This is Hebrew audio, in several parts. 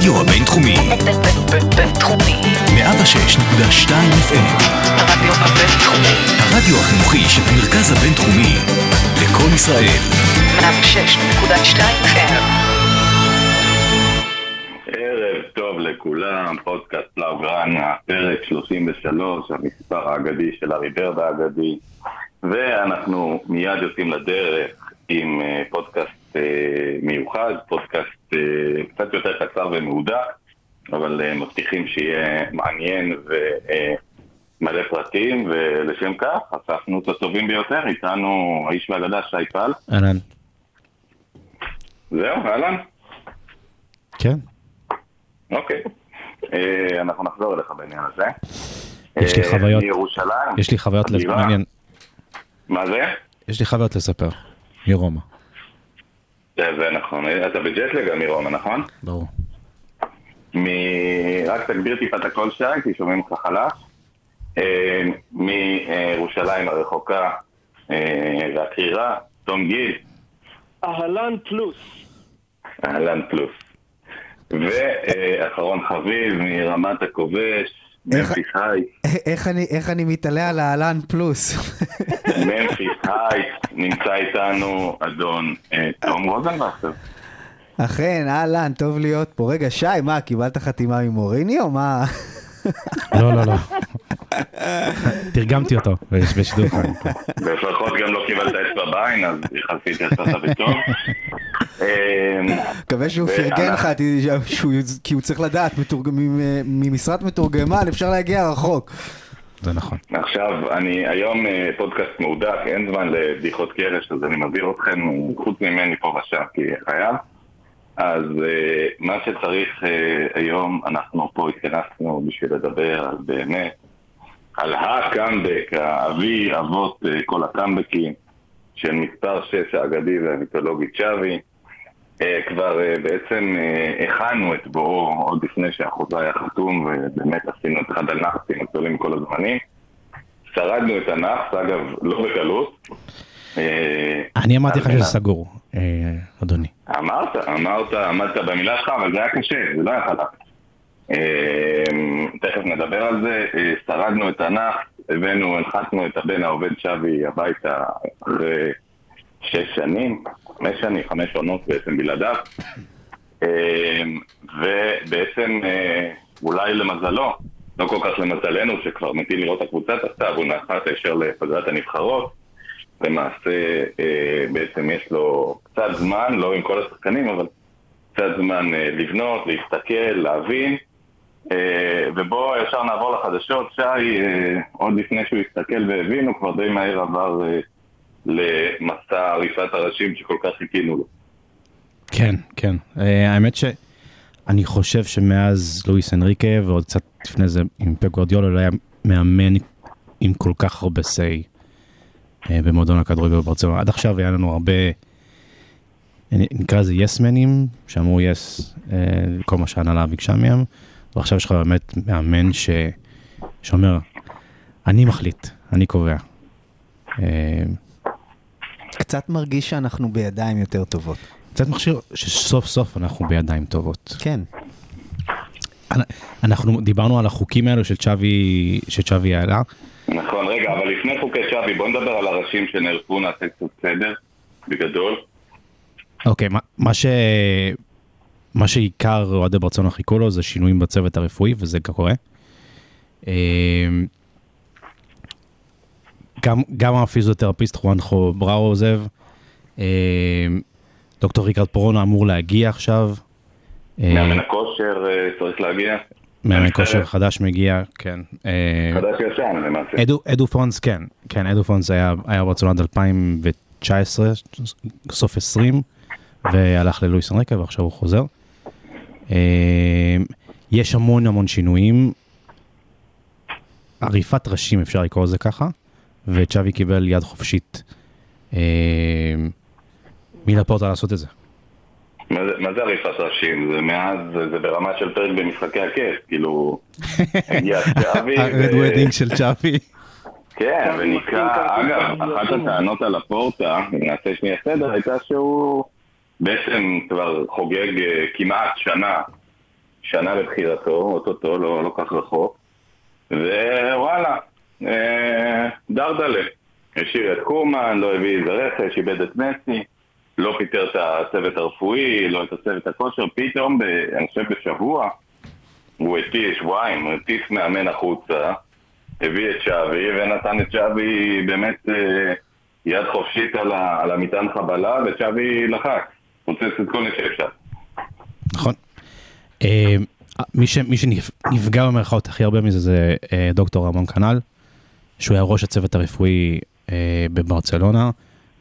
הרדיו הבינתחומי. בינתחומי. 106.2 FM. הרדיו הבינתחומי. הרדיו החינוכי של המרכז הבינתחומי. לקום ישראל. 106.2 FM. ערב טוב לכולם, פודקאסט לאוגרנה, פרק 33, המספר האגדי של ארי ברד האגדי, ואנחנו מיד יוצאים לדרך עם אה, פודקאסט אה, מיוחד, פודקאסט אה, קצת יותר קצר ומהודק, אבל אה, מבטיחים שיהיה מעניין ומלא פרטים, ולשם כך אספנו את הטובים ביותר, איתנו האיש והאגדה שי פל. אהלן. זהו, אהלן. כן. אוקיי. אה, אנחנו נחזור אליך בעניין הזה. יש לי אה, חוויות- מירושלים. יש לי חוויות. מעניין. מה זה? יש לי חוויות לספר. מרומא. זה נכון. אתה בג'טלג גם מרומא, נכון? ברור. מ- רק תגביר טיפה את הקול שי, כי שומעים אותך חלש. אה, מירושלים הרחוקה אה, והקרירה, תום גיל, אהלן פלוס. אהלן פלוס. ואחרון חביב, מרמת הכובש, ממפיס היי. איך אני, איך אני מתעלה על האהלן פלוס? ממפיס היי, נמצא איתנו אדון אה, תום רוזנבסר. אכן, אהלן, טוב להיות פה. רגע, שי, מה, קיבלת חתימה ממוריני או מה? לא, לא, לא. תרגמתי אותו בש- בשידור חי. לפחות גם לא קיבלת אצבע בעין, אז יחסית יצאת בטוב. אה, מקווה שהוא פרגן לך, כי הוא צריך לדעת, ממשרת מתורגמן אפשר להגיע רחוק. זה נכון. עכשיו, אני היום אה, פודקאסט מהודק, אין זמן לבדיחות קרש, אז אני מבהיר אתכם חוץ ממני פה ושם, כי חייב. אז אה, מה שצריך אה, היום, אנחנו פה התכנסנו בשביל לדבר על באמת, על הקאמבק, האבי אבות אה, כל הקאמבקים, של מספר 6 האגדי והמיתולוגי צ'אבי. כבר בעצם הכנו את בואו עוד לפני שהחוזה היה חתום, ובאמת עשינו את אחד הנאחסים הגדולים כל הזמנים. שרדנו את הנאחס, אגב, לא בקלות. אני אמרתי לך שזה סגור, אה, אדוני. אמרת, אמרת, עמדת במילה שלך, אבל זה היה קשה, זה לא היה חלק. אה, תכף נדבר על זה. אה, שרדנו את הנאחס, הבאנו, הנחתנו את הבן העובד שווי הביתה אחרי שש שנים, חמש שנים, חמש עונות בעצם בלעדיו. ובעצם, אולי למזלו, לא כל כך למזלנו, שכבר מתאים לראות את הקבוצה תחתיו, הוא נחת ישר לפגרת הנבחרות. למעשה, אה, בעצם יש לו קצת זמן, לא עם כל השחקנים, אבל קצת זמן אה, לבנות, להסתכל, להבין. אה, ובואו ישר נעבור לחדשות. שי, אה, עוד לפני שהוא הסתכל והבין, הוא כבר די מהר עבר אה, למסע עריפת הראשים שכל כך חיכינו לו. כן, כן. אה, האמת שאני חושב שמאז לואיס אנריקה ועוד קצת לפני זה עם פפ גורדיולה לא היה מאמן עם כל כך הרבה אה, במועדון הכדורגל בברצלונה. עד עכשיו היה לנו הרבה, אה, נקרא לזה יסמנים, שאמרו יס כל מה שההנהלה ביקשה מהם, ועכשיו יש לך באמת מאמן ש... שאומר, אני מחליט, אני קובע. אה, קצת מרגיש שאנחנו בידיים יותר טובות. קצת מכשיר שסוף סוף אנחנו בידיים טובות. כן. אנ- אנחנו דיברנו על החוקים האלו שצ'אבי העלה. נכון, רגע, אבל לפני חוקי שווי, בואו נדבר על הראשים שנערכו, נעשה קצת סדר, בגדול. אוקיי, מה, מה ש... מה שעיקר אוהדי ברצלונה חיכו לו זה שינויים בצוות הרפואי וזה קורה. אמ, גם, גם הפיזיותרפיסט חואנחו בראו עוזב. אמ, דוקטור ריקרד פורונה אמור להגיע עכשיו. מאמן הכושר אה, צריך להגיע. מאמן כושר חדש מגיע, כן. אה, חדש ישן למעשה. אדו, אדו פונס, כן, כן, אדו פונס היה, היה עד 2019, סוף 20, והלך ללואיס אנריקה ועכשיו הוא חוזר. אה, יש המון המון שינויים, עריפת ראשים אפשר לקרוא לזה ככה, וצ'אבי קיבל יד חופשית אה, מלפורטה לעשות את זה. מה זה- מה זה עריפת ראשים? זה מאז, זה ברמה של פרק במשחקי הכס, כאילו... הגיע צ'אבי, ה Red Wedding של צ'אבי. כן, כרטיס אגב, אחת. הטענות על לאפורטה, אם נעשה שנייה סדר, הייתה שהוא בעצם כבר חוגג אה, כמעט שנה שנה לבחירתו, אוטוטו, לא, לא כך רחוק, ווואלה, אה, דרדלה. השאיר את קומן, לא הביא איזה רכש, איבד את מסי, לא פיטר את הצוות הרפואי, לא את הצוות הכושר, פתאום, אני חושב בשבוע, הוא הטיס, שבועיים, הוא הטיס מאמן החוצה, הביא את שווי ונתן את שווי באמת אה, יד חופשית על, ה, על המטען חבלה, ושווי לחץ, פוצץ את כל מי שאפשר. נכון. אה, מי, ש, מי שנפגע במרכאות הכי הרבה מזה זה אה, דוקטור רמון כנ"ל, שהוא היה ראש הצוות הרפואי בברצלונה,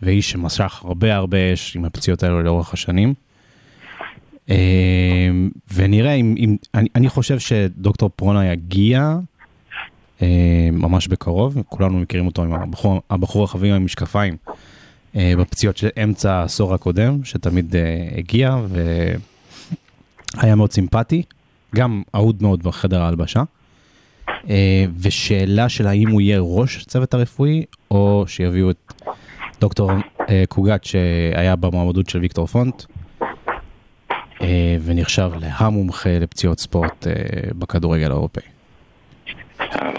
ואיש שמשך הרבה הרבה אש עם הפציעות האלו לאורך השנים. אה, ונראה אם, אם אני, אני חושב שדוקטור פרונה יגיע אה, ממש בקרוב, כולנו מכירים אותו עם הבחור, הבחור החביב עם המשקפיים אה, בפציעות של אמצע העשור הקודם, שתמיד הגיע והיה מאוד סימפטי, גם אהוד מאוד בחדר ההלבשה. ושאלה של האם הוא יהיה ראש הצוות הרפואי, או שיביאו את דוקטור אה, קוגת שהיה במועמדות של ויקטור פונט, אה, ונחשב להמומחה לפציעות ספורט אה, בכדורגל האירופאי.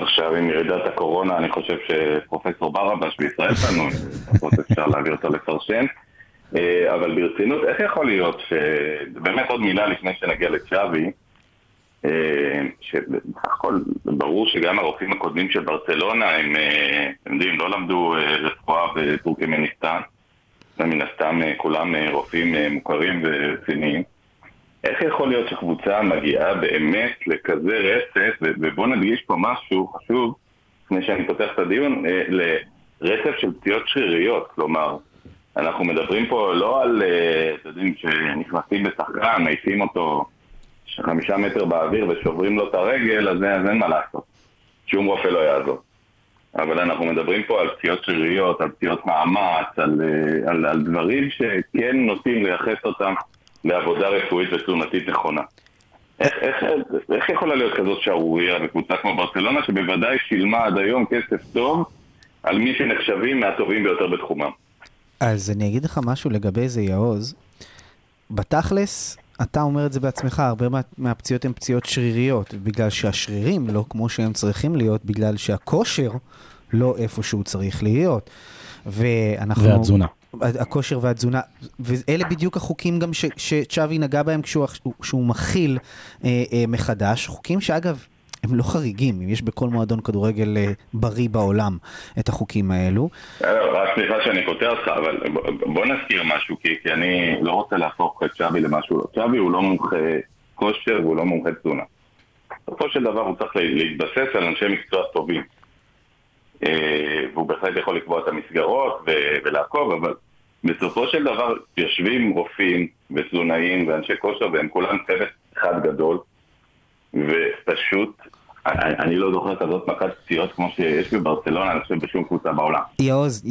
עכשיו עם ירידת הקורונה, אני חושב שפרופסור ברבש בישראל פנו, לפחות אפשר להעביר אותו לפרשן. אבל ברצינות, איך יכול להיות ש... באמת עוד מילה לפני שנגיע לצ'אבי, שבסך הכל ברור שגם הרופאים הקודמים של ברצלונה הם, אה, אתם יודעים, לא למדו אה, רפואה בטורקמניסטן, ומן הסתם אה, כולם אה, רופאים אה, מוכרים ורציניים. איך יכול להיות שקבוצה מגיעה באמת לכזה רצף, ובואו נדגיש פה משהו חשוב, לפני שאני פותח את הדיון, אה, לרצף של פציעות שריריות, כלומר, אנחנו מדברים פה לא על, אה, אתם יודעים, שנכנסים בשחקן, מעיפים אותו חמישה מטר באוויר ושוברים לו את הרגל, אז, אז אין מה לעשות. שום רופא לא יעזור. אבל אנחנו מדברים פה על פציעות שריריות, על פציעות מאמץ, על, אה, על, על דברים שכן נוטים לייחס אותם לעבודה רפואית ותזונתית נכונה. איך, איך, איך יכולה להיות כזאת שערורייה בקבוצה כמו ברצלונה, שבוודאי שילמה עד היום כסף טוב על מי שנחשבים מהטובים ביותר בתחומם? אז אני אגיד לך משהו לגבי זה, יעוז. בתכלס, אתה אומר את זה בעצמך, הרבה מה, מהפציעות הן פציעות שריריות, בגלל שהשרירים לא כמו שהם צריכים להיות, בגלל שהכושר לא איפה שהוא צריך להיות. ואנחנו... והתזונה. הכושר והתזונה, ואלה בדיוק החוקים גם שצ'אבי נגע בהם כשהוא, כשהוא מכיל אה, אה, מחדש, חוקים שאגב, הם לא חריגים, יש בכל מועדון כדורגל אה, בריא בעולם את החוקים האלו. רק סליחה שאני קוטע אותך, אבל בוא נזכיר משהו, כי, אני לא רוצה להפוך את צ'אבי למשהו לא. צ'אבי הוא לא מומחה כושר והוא לא מומחה תזונה. בסופו של דבר הוא צריך להתבסס על אנשי מקצוע טובים. אה, והוא בהחלט יכול לקבוע את המסגרות ולעקוב, אבל בסופו של דבר יושבים רופאים ותזונאים ואנשי כושר והם כולם צוות אחד גדול, ופשוט, אני, לא זוכר כזאת מכת פציעות כמו שיש בברצלונה, אני חושב בשום קבוצה בעולם. יעוז,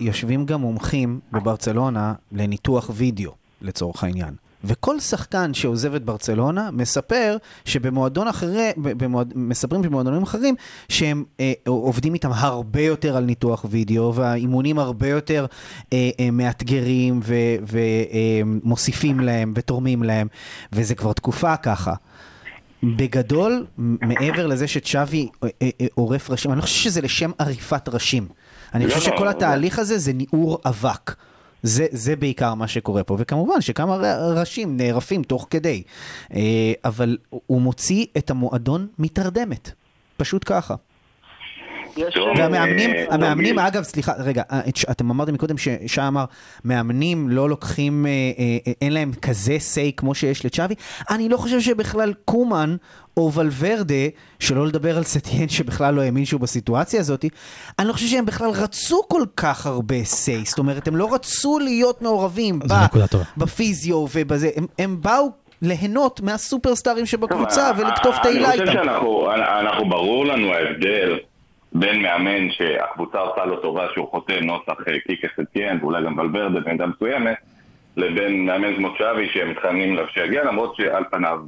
יושבים גם מומחים בברצלונה לניתוח וידאו, לצורך העניין. וכל שחקן שעוזב את ברצלונה מספר שבמועדון אחרי, במועד, מספרים במועדונים אחרים שהם אה, עובדים איתם הרבה יותר על ניתוח וידאו והאימונים הרבה יותר אה, אה, מאתגרים ומוסיפים אה, להם ותורמים להם וזה כבר תקופה ככה. בגדול, מעבר לזה שצ'אבי אה, אה, אה, עורף ראשים, אני לא חושב שזה לשם עריפת ראשים. אני לא, חושב לא, שכל לא. התהליך הזה זה ניעור אבק. זה, זה בעיקר מה שקורה פה, וכמובן שכמה ראשים נערפים תוך כדי. אבל הוא מוציא את המועדון מתרדמת. פשוט ככה. והמאמנים, אה, המאמנים, אגב, סליחה, רגע, אה, אתם אמרתם מקודם ששי אמר, מאמנים לא לוקחים, אה, אין להם כזה say כמו שיש לצ'אבי. אני לא חושב שבכלל קומן או ולוורדה, שלא לדבר על סטיין שבכלל לא האמין שהוא בסיטואציה הזאת, אני לא חושב שהם בכלל רצו כל כך הרבה say. זאת אומרת, הם לא רצו להיות מעורבים ב-. בפיזיו ובזה, הם, הם באו ליהנות מהסופרסטארים שבקבוצה ולקטוף תהילה אני איתם. חושב שאנחנו, אנחנו ברור לנו ההבדל בין מאמן שהקבוצה עושה לו טובה שהוא חותם נוסח אה, קיקס אתיין ואולי גם ולברדה במידה מסוימת לבין מאמן כמו צ'אבי שהם מתכננים אליו שיגיע למרות שעל פניו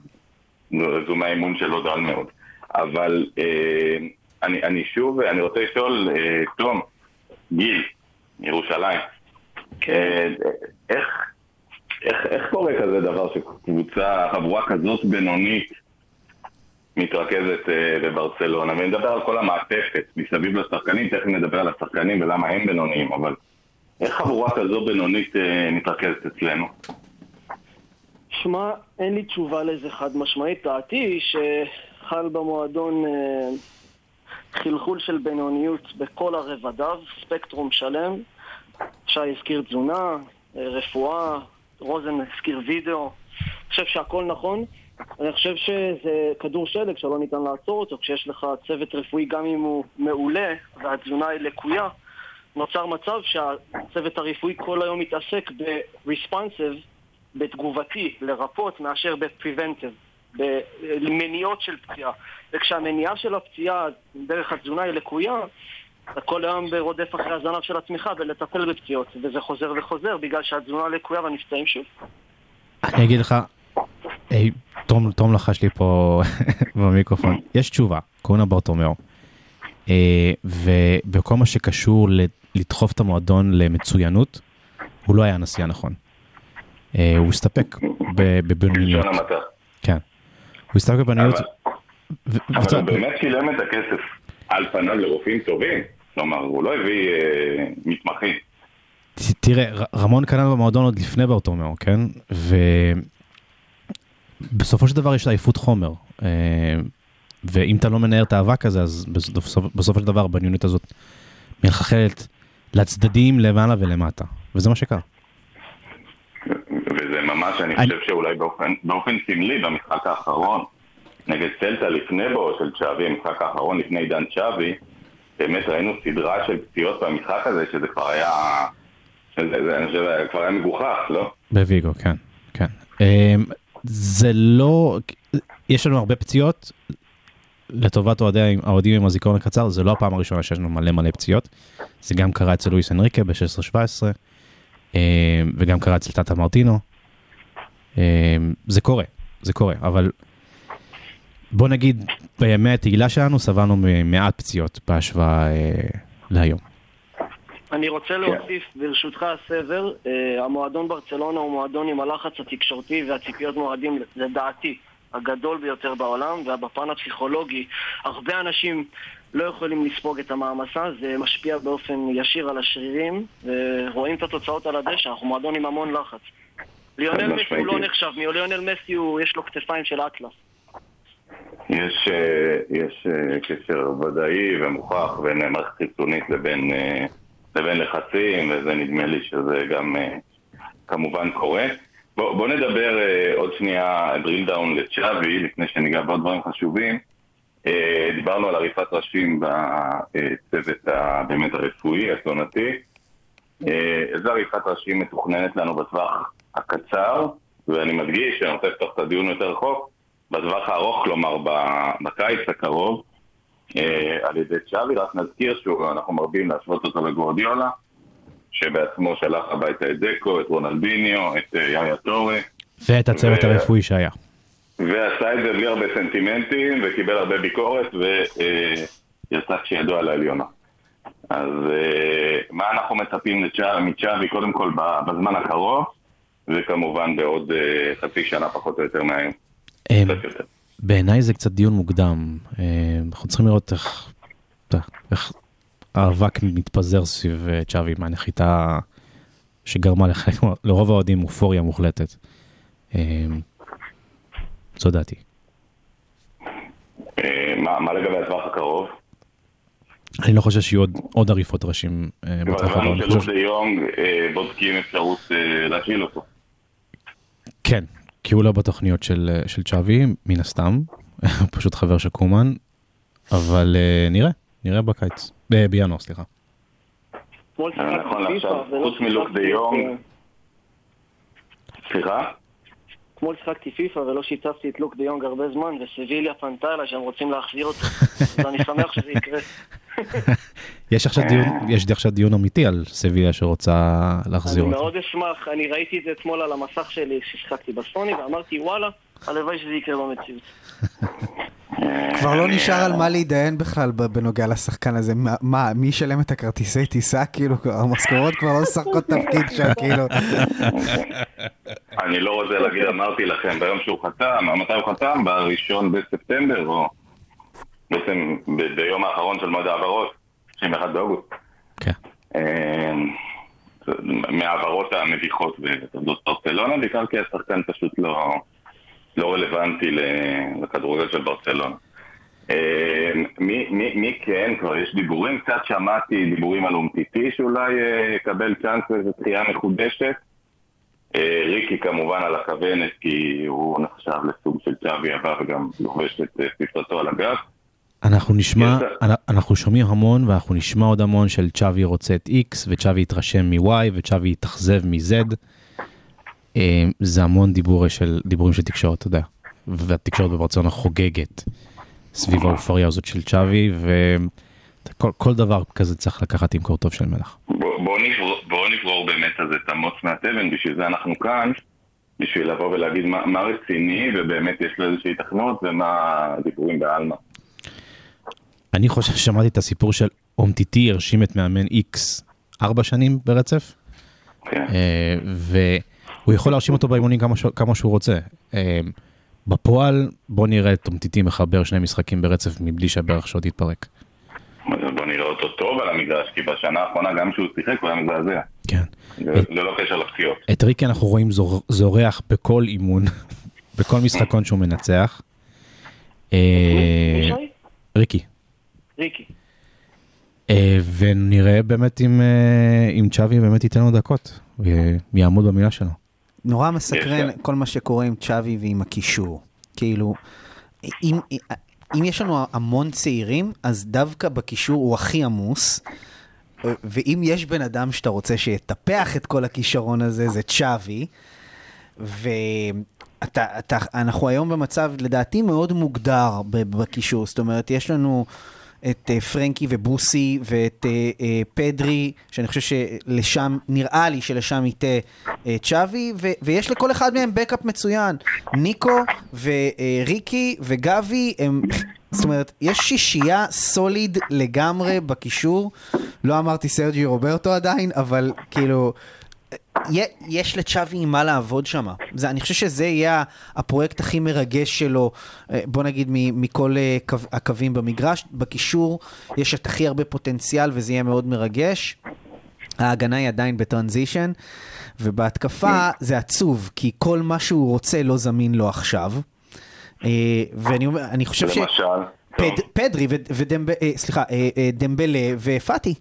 רזומי האימון שלו דל מאוד. אבל אה, אני, אני שוב, אני רוצה לשאול, אה, תום, גיל, ירושלים, אה, איך, איך, איך קורה כזה דבר שקבוצה, חבורה כזאת בינונית מתרכזת אה, בברצלונה, ונדבר על כל המעטפת מסביב לשחקנים, תכף נדבר על השחקנים ולמה הם בינוניים, אבל איך חבורה כזו בינונית אה, מתרכזת אצלנו? שמע, אין לי תשובה לזה חד משמעית. דעתי שחל במועדון אה, חלחול של בינוניות בכל הרבדיו, ספקטרום שלם. שי הזכיר תזונה, אה, רפואה, רוזן הזכיר וידאו. אני חושב שהכל נכון. אני חושב שזה כדור שלג שלא ניתן לעצור אותו. כשיש לך צוות רפואי, גם אם הוא מעולה והתזונה היא לקויה, נוצר מצב שהצוות הרפואי כל היום מתעסק ב-responsive, בתגובתי, לרפות, מאשר ב-preventive, במניעות של פציעה. וכשהמניעה של הפציעה דרך התזונה היא לקויה, אתה כל היום רודף אחרי הזנב של עצמך ולטפל בפציעות, וזה חוזר וחוזר בגלל שהתזונה לקויה והנפצעים שוב. אני אגיד לך, היי, תום, תום לחש לי פה במיקרופון, יש תשובה, קוראים לה ברטומיאו. אה, ובכל מה שקשור לדחוף את המועדון למצוינות, הוא לא היה הנשיא הנכון. אה, הוא הסתפק בבינוניות. כן. הוא הסתפק בבינוניות. אבל- הוא באמת שילם את הכסף על פניו לרופאים טובים. כלומר, הוא לא הביא אה, מתמחים. תראה, רמון קנה במועדון עוד לפני ברטומיאו, כן? ובסופו של דבר יש עייפות חומר. אה, ואם אתה לא מנער את האבק הזה, אז בסופו, בסופו של דבר הבניונית הזאת מחלחלת לצדדים למעלה ולמטה. וזה מה שקרה. וזה ממש, אני אני- חושב שאולי באופן, באופן סמלי במשחק האחרון, נגד סלטה לפני בואו של צ'אבי, המשחק האחרון לפני עידן צ'אבי, באמת ראינו סדרה של פציעות במשחק הזה, שזה כבר היה, שזה, זה, אני חושב, כבר היה מגוחך, לא? בוויגו, כן, כן. זה לא, יש לנו הרבה פציעות, לטובת אוהדי- האוהדים עם הזיכרון הקצר, זה לא הפעם הראשונה שיש לנו מלא מלא פציעות. זה גם קרה אצל לואיס אנריקה ב-16-17, אמ, וגם קרה אצל טאטה מרטינו. אמ, זה קורה, זה קורה, אבל בוא נגיד, בימי התהילה שלנו סבלנו ממעט פציעות בהשוואה אה, להיום. אני רוצה להוסיף, ברשותך הסבר, אה, המועדון ברצלונה הוא מועדון עם הלחץ התקשורתי והציפיות מועדים, לדעתי, הגדול ביותר בעולם, ובפן הפסיכולוגי, הרבה אנשים לא יכולים לספוג את המעמסה, זה משפיע באופן ישיר על השרירים, ורואים את התוצאות על הדשא, אנחנו מועדון עם המון לחץ. ליונל מסי הוא לא. נחשב, ליונל מסי הוא, יש לו כתפיים של אטלס. יש, אה, יש אה, קשר ודאי ומוכח בין מערכת חיצונית לבין, לבין לחצים, וזה נדמה לי שזה גם אה, כמובן קורה. בוא, בוא נדבר אה, עוד שנייה drill down לצ'אבי, לפני שניגע בעוד דברים חשובים. אה, דיברנו על עריפת ראשים בצוות באמת הרפואי, התזונתי. אה, איזה עריפת ראשים מתוכננת לנו בטווח הקצר, ואני מדגיש, אני רוצה לפתוח את הדיון יותר רחוק, בטווח הארוך, כלומר בקיץ הקרוב, על ידי צ'אבי, רק נזכיר שאנחנו מרבים להשוות אותו לגורדיולה, שבעצמו שלח הביתה את דקו, את רונלדיניו, את אה, יאיה טורי, ואת הצוות ו- הרפואי שהיה. ועשה את זה בלי הרבה סנטימנטים, וקיבל הרבה ביקורת, ויצא כשידוע על העליונה. אז אה, מה אנחנו מצפים מצ'אבי, קודם כל בזמן הקרוב, וכמובן בעוד אה, חצי שנה פחות או יותר מהיום, אמ. בעיניי זה קצת דיון מוקדם. אה, אנחנו צריכים לראות איך, איך האבק מתפזר סביב אה, צ'אבי מהנחיתה שגרמה לחלק, לרוב האוהדים אופוריה מוחלטת. אה, זו דעתי. מה מה לגבי הטווח הקרוב? אני לא חושב שיהיו עוד, עוד עריפות ראשים כבר בטווח הבנו הבא. אני שלוק חושב- דה יונג אה, בודקים אפשרות להשאיל אותו. כן, כי הוא לא בתוכניות של, אה, של צ'אבי, מן הסתם. הוא פשוט חבר של קומן, אבל אה, נראה, נראה בקיץ. ב- בינואר, סליחה. אתמול אה, שיחקתי נכון פיפ"א, לעכשיו, ולא חוץ מלוק שיתפתי דה. אה, סליחה? אתמול שיחקתי פיפא ולא שיתפתי את לוק דה יונג הרבה זמן, וסביליה פנתה אליי שהם רוצים להחזיר אותו. אז אני שמח שזה יקרה. יש עכשיו דיון, יש עכשיו דיון אמיתי על סביליה שרוצה להחזיר אני אותו. מאוד אשמח, אני ראיתי את זה אתמול על המסך שלי כששיחקתי בסוני, ואמרתי וואלה, הלוואי שזה יקרה במציאות. כבר לא נשאר על מה להתדיין בכלל בנוגע לשחקן הזה. מה- מה, מי ישלם את הכרטיסי טיסה? כאילו, המשכורות כבר לא משחקות תפקיד שם, כאילו. אני לא רוצה להגיד, אמרתי לכם, ביום שהוא חתם, מתי הוא חתם? בראשון בספטמבר, או בעצם ביום האחרון של מועד העברות, 31 באוגוסט. כן. אה, מההעברות המביכות בתולדות ברצלונה, בעיקר כי השחקן פשוט לא, לא רלוונטי לכדורגל של ברצלונה. אה, מי, מי, מי כן, כבר יש דיבורים, קצת שמעתי דיבורים על אומטיטי שאולי אה, יקבל צ'אנס לאיזו דחייה מחודשת. אה, ריקי כמובן על הכוונת כי הוא נחשב לסוג של צ'אבי הבא וגם לובש את אה, ספרתו על הגב. אנחנו נשמע, אנחנו שומעים המון ואנחנו נשמע עוד המון של צ'אבי רוצה את X וצ'אבי התרשם מ-Y וצ'אבי התאכזב מ-Z. אה, זה המון דיבורי של, דיבורים של תקשורת, אתה יודע. והתקשורת בברצלונה חוגגת סביב האופוריה הזאת של צ'אבי וכל כל דבר כזה צריך לקחת עם קור טוב של מלח. בואו בוא נברור, בוא נברור באמת אז את המוץ מהתבן, בשביל זה אנחנו כאן, בשביל לבוא ולהגיד מה, מה רציני ובאמת יש לו איזושהי תכנות ומה דיבורים בעלמא. אני חושב ששמעתי את הסיפור של אומטיטי הרשים את מאמן X ארבע שנים ברצף. כן. אה, והוא יכול להרשים אותו באימונים כמה, שהוא רוצה. אה, בפועל בוא נראה את אומטיטי מחבר שני משחקים ברצף מבלי שהברך שלו תתפרק. אז בוא נראה אותו טוב על המגרש, כי בשנה האחרונה גם כשהוא שיחק הוא היה מזעזע. כן. ללא קשר לפציעות. את ריקי אנחנו רואים זור... זורח בכל אימון, בכל משחקון שהוא מנצח. אה, מי שי? ריקי. ריקי. אה, ונראה באמת אם, אה, אם צ'אבי באמת ייתן לו דקות ויעמוד במילה שלו. נורא מסקרן. כל מה שקורה עם צ'אבי ועם הקישור. כאילו, אם, אם יש לנו המון צעירים, אז דווקא בקישור הוא הכי עמוס. ואם יש בן אדם שאתה רוצה שיטפח את כל הכישרון הזה, זה צ'אבי. ואתה, אתה, אנחנו היום במצב, לדעתי, מאוד מוגדר בקישור. זאת אומרת, יש לנו את uh, פרנקי ובוסי ואת uh, uh, פדרי, שאני חושב שלשם, נראה לי שלשם יטה צ'אבי, ויש לכל אחד מהם בקאפ מצוין. ניקו וריקי וגבי הם... זאת אומרת, יש שישייה סוליד לגמרי בקישור. לא אמרתי סרג'י רוברטו עדיין, אבל כאילו... יש לצ'אבי עם מה לעבוד שם. אני חושב שזה יהיה הפרויקט הכי מרגש שלו, אה, בוא נגיד, מכל אה, קו, הקווים במגרש. בקישור יש את הכי הרבה פוטנציאל וזה יהיה מאוד מרגש. ההגנה היא עדיין בטרנזישן, ובהתקפה זה עצוב, כי כל מה שהוא רוצה לא זמין לו עכשיו. אה, ואני חושב ש... למשל, פדרי ודמב... אה, סליחה, דמבלה ופאטי.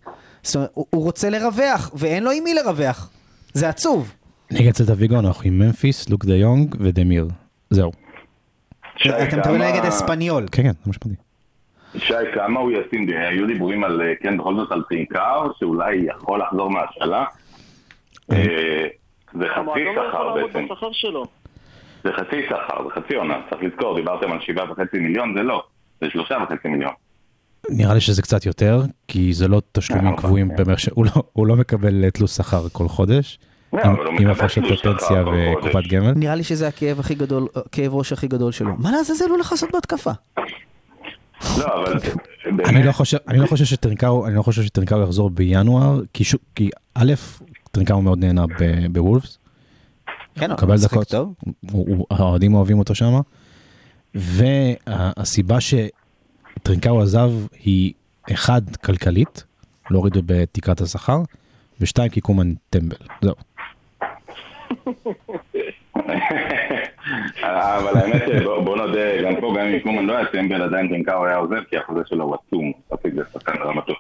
זאת אומרת, הוא רוצה לרווח, ואין לו עם מי לרווח. זה עצוב. נגד צלטה ויגו אנחנו עם ממפיס, לוק דה יונג ודמיר. זהו. שי, אתה מדבר כמה- נגד אספניול. כן, כן, זה מה שאמרתי. שי, כמה הוא ישים? היו דיבורים על, אה, כן, בכל זאת על טרינקר, שאולי יכול לחזור מהשאלה. אה, זה חצי לא שכר בעצם. זה חצי שכר, זה חצי עונה. צריך לזכור, דיברתם על שבעה וחצי מיליון, זה לא. זה שלושה וחצי מיליון. נראה לי שזה קצת יותר, כי זה לא תשלומים אה, קבועים הוא לא- הוא לא מקבל אה, תלוש שכר כל חודש, לא, עם- לפנסיה כל וקופת. גמל. נראה לי שזה הכאב הכי גדול, כאב ראש הכי גדול שלו. מה לעזאזל הוא הולך לעשות בהתקפה? לא, אבל אני לא חושב, אני לא חושב שטרנקאו, אני לא חושב שטרנקאו יחזור בינואר, כי כי א', טרנקאו מאוד נהנה ב- בוולפס, כן, הוא מקבל משחק דקות, טוב. האוהדים אוהבים אותו שם, והסיבה שטרנקאו עזב היא אחד, כלכלית, לא הורידו בתקרת השכר, ושתיים, כי קומן טמבל, זהו. אבל האמת שבוא בוא נודה, גם פה, גם אם קומן לא היה טמבל, עדיין טרינקאו היה עוזב, כי החוזה שלו הוא עצום, מספיק זה שחקן ברמתו.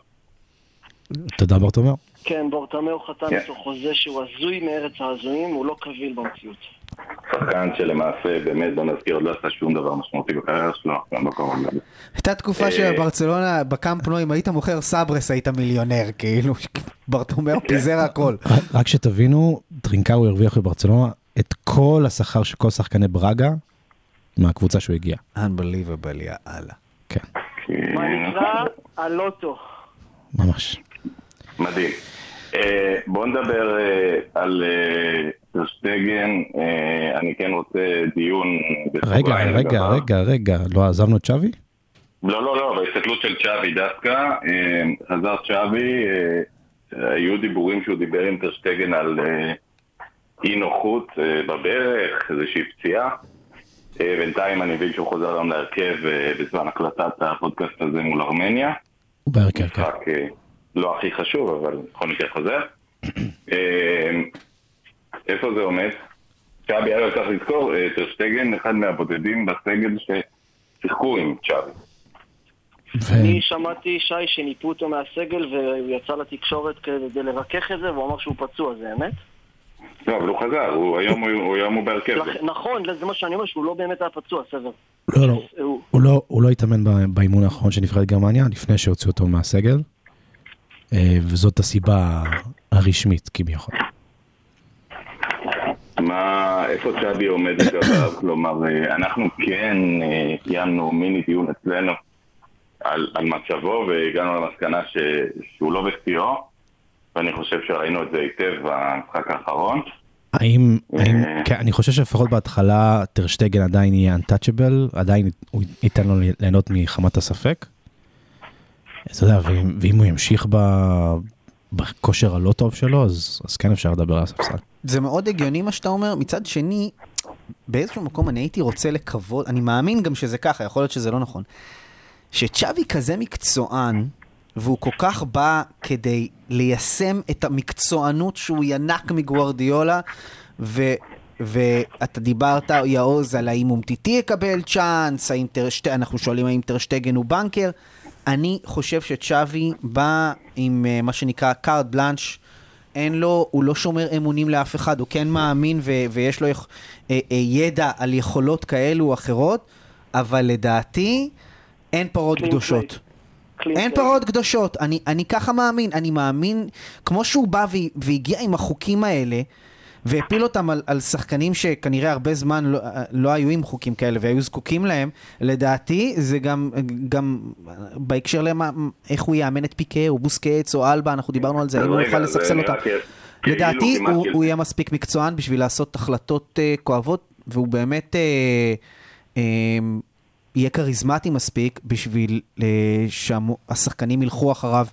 תודה ברטומאו. כן, ברטומאו חתם כן. איתו חוזה שהוא הזוי מארץ ההזויים, הוא לא קביל במציאות. שחקן שלמעשה, באמת, בוא נזכיר, עוד לא עשה שום דבר משמעותי בקריירה שלו, גם בקורונה. הייתה תקופה אה, שבברצלונה, בקאמפ נו, אם היית מוכר סברס היית מיליונר, כאילו, ברטומאו פיזר הכל. רק- שתבינו, טרינקאו הרוויח בברצלונה את כל השכר של כל שחקני ברגה מהקבוצה שהוא הגיע. Unbelievable, יאללה. כן, מה נקרא? הלוטו. ממש. מדהים. אה, בואו נדבר אה, על אה, טרשטגן, אה, אני כן רוצה דיון רגע, רגע. רגע, רגע, לא עזבנו את שווי? ההסתכלות של צ'אבי דווקא, אה, חזר צ'אבי, אה, היו דיבורים שהוא דיבר עם טרשטגן על אה, אי נוחות אה, בברך, איזושהי פציעה. אה, בינתיים אני מבין שהוא חוזר היום להרכב אה, בזמן הקלטת הפודקאסט הזה מול ארמניה. הוא בהרכב, כן. משחק אה, לא הכי חשוב, אבל בכל מקרה חוזר. איפה זה עומד? צ'אבי, אגב, צריך לזכור, אה, טרשטגן אחד מהבודדים בסגל ששיחקו עם צ'אבי. ו- אני שמעתי, שי, שניפו אותו מהסגל והוא יצא לתקשורת כדי לרכך את זה והוא אמר שהוא פצוע, זה אמת? לא, אבל הוא חזר, הוא היום הוא- הוא היום הוא בהרכב. לכ- נכון, זה מה שאני אומר, שהוא לא באמת היה פצוע, סבר. לא, לא, הוא- הוא לא, הוא לא התאמן באימון האחרון של נבחרת גרמניה, לפני שהוציאו אותו מהסגל, אה, וזאת הסיבה הרשמית כביכול. מה, איפה צ'אבי עומד לגביו? כלומר, אה, אנחנו כן אה, קיימנו מיני דיון אצלנו על, על מצבו והגענו למסקנה ש, שהוא לא בשיאו ואני חושב שראינו את זה היטב במשחק האחרון. האם, האם, אה. כן, אני חושב שלפחות בהתחלה טרשטגן עדיין יהיה untouchable, עדיין הוא ייתן לו ליהנות מחמת הספק. אתה יודע, ואם, ואם הוא ימשיך ב, בכושר הלא טוב שלו, אז, אז כן אפשר לדבר על הספסל. זה מאוד הגיוני מה שאתה אומר, מצד שני, באיזשהו מקום אני הייתי רוצה לקוות, אני מאמין גם שזה ככה, יכול להיות שזה לא נכון, שצ'אבי כזה מקצוען, והוא כל כך בא כדי ליישם את המקצוענות שהוא ינק מגוורדיולה, ו... ואתה דיברת, יעוז, על האם אומטיטי יקבל צ'אנס, האם טרשט... אנחנו שואלים האם טרשטגן הוא בנקר. אני חושב שצ'אבי בא עם uh, מה שנקרא קארט בלאנש, אין לו, הוא לא שומר אמונים לאף אחד, הוא כן מאמין ו- ויש לו יכ- אה, אה, ידע על יכולות כאלו או אחרות, אבל לדעתי אין פרות קדושות. אין. פרות קדושות, אני, אני ככה מאמין, אני מאמין, כמו שהוא בא והגיע עם החוקים האלה, והפיל אותם על, על שחקנים שכנראה הרבה זמן לא, לא היו עם חוקים כאלה והיו זקוקים להם, לדעתי זה גם, גם בהקשר למה, איך הוא יאמן את פיקה או בוסקץ או אלבה, אנחנו דיברנו על זה, האם הוא יוכל לספסל אותם. לדעתי הוא, כאילו- הוא יהיה מספיק מקצוען בשביל לעשות החלטות uh, כואבות, והוא באמת uh, uh, יהיה כריזמטי מספיק בשביל uh, שהשחקנים ילכו אחריו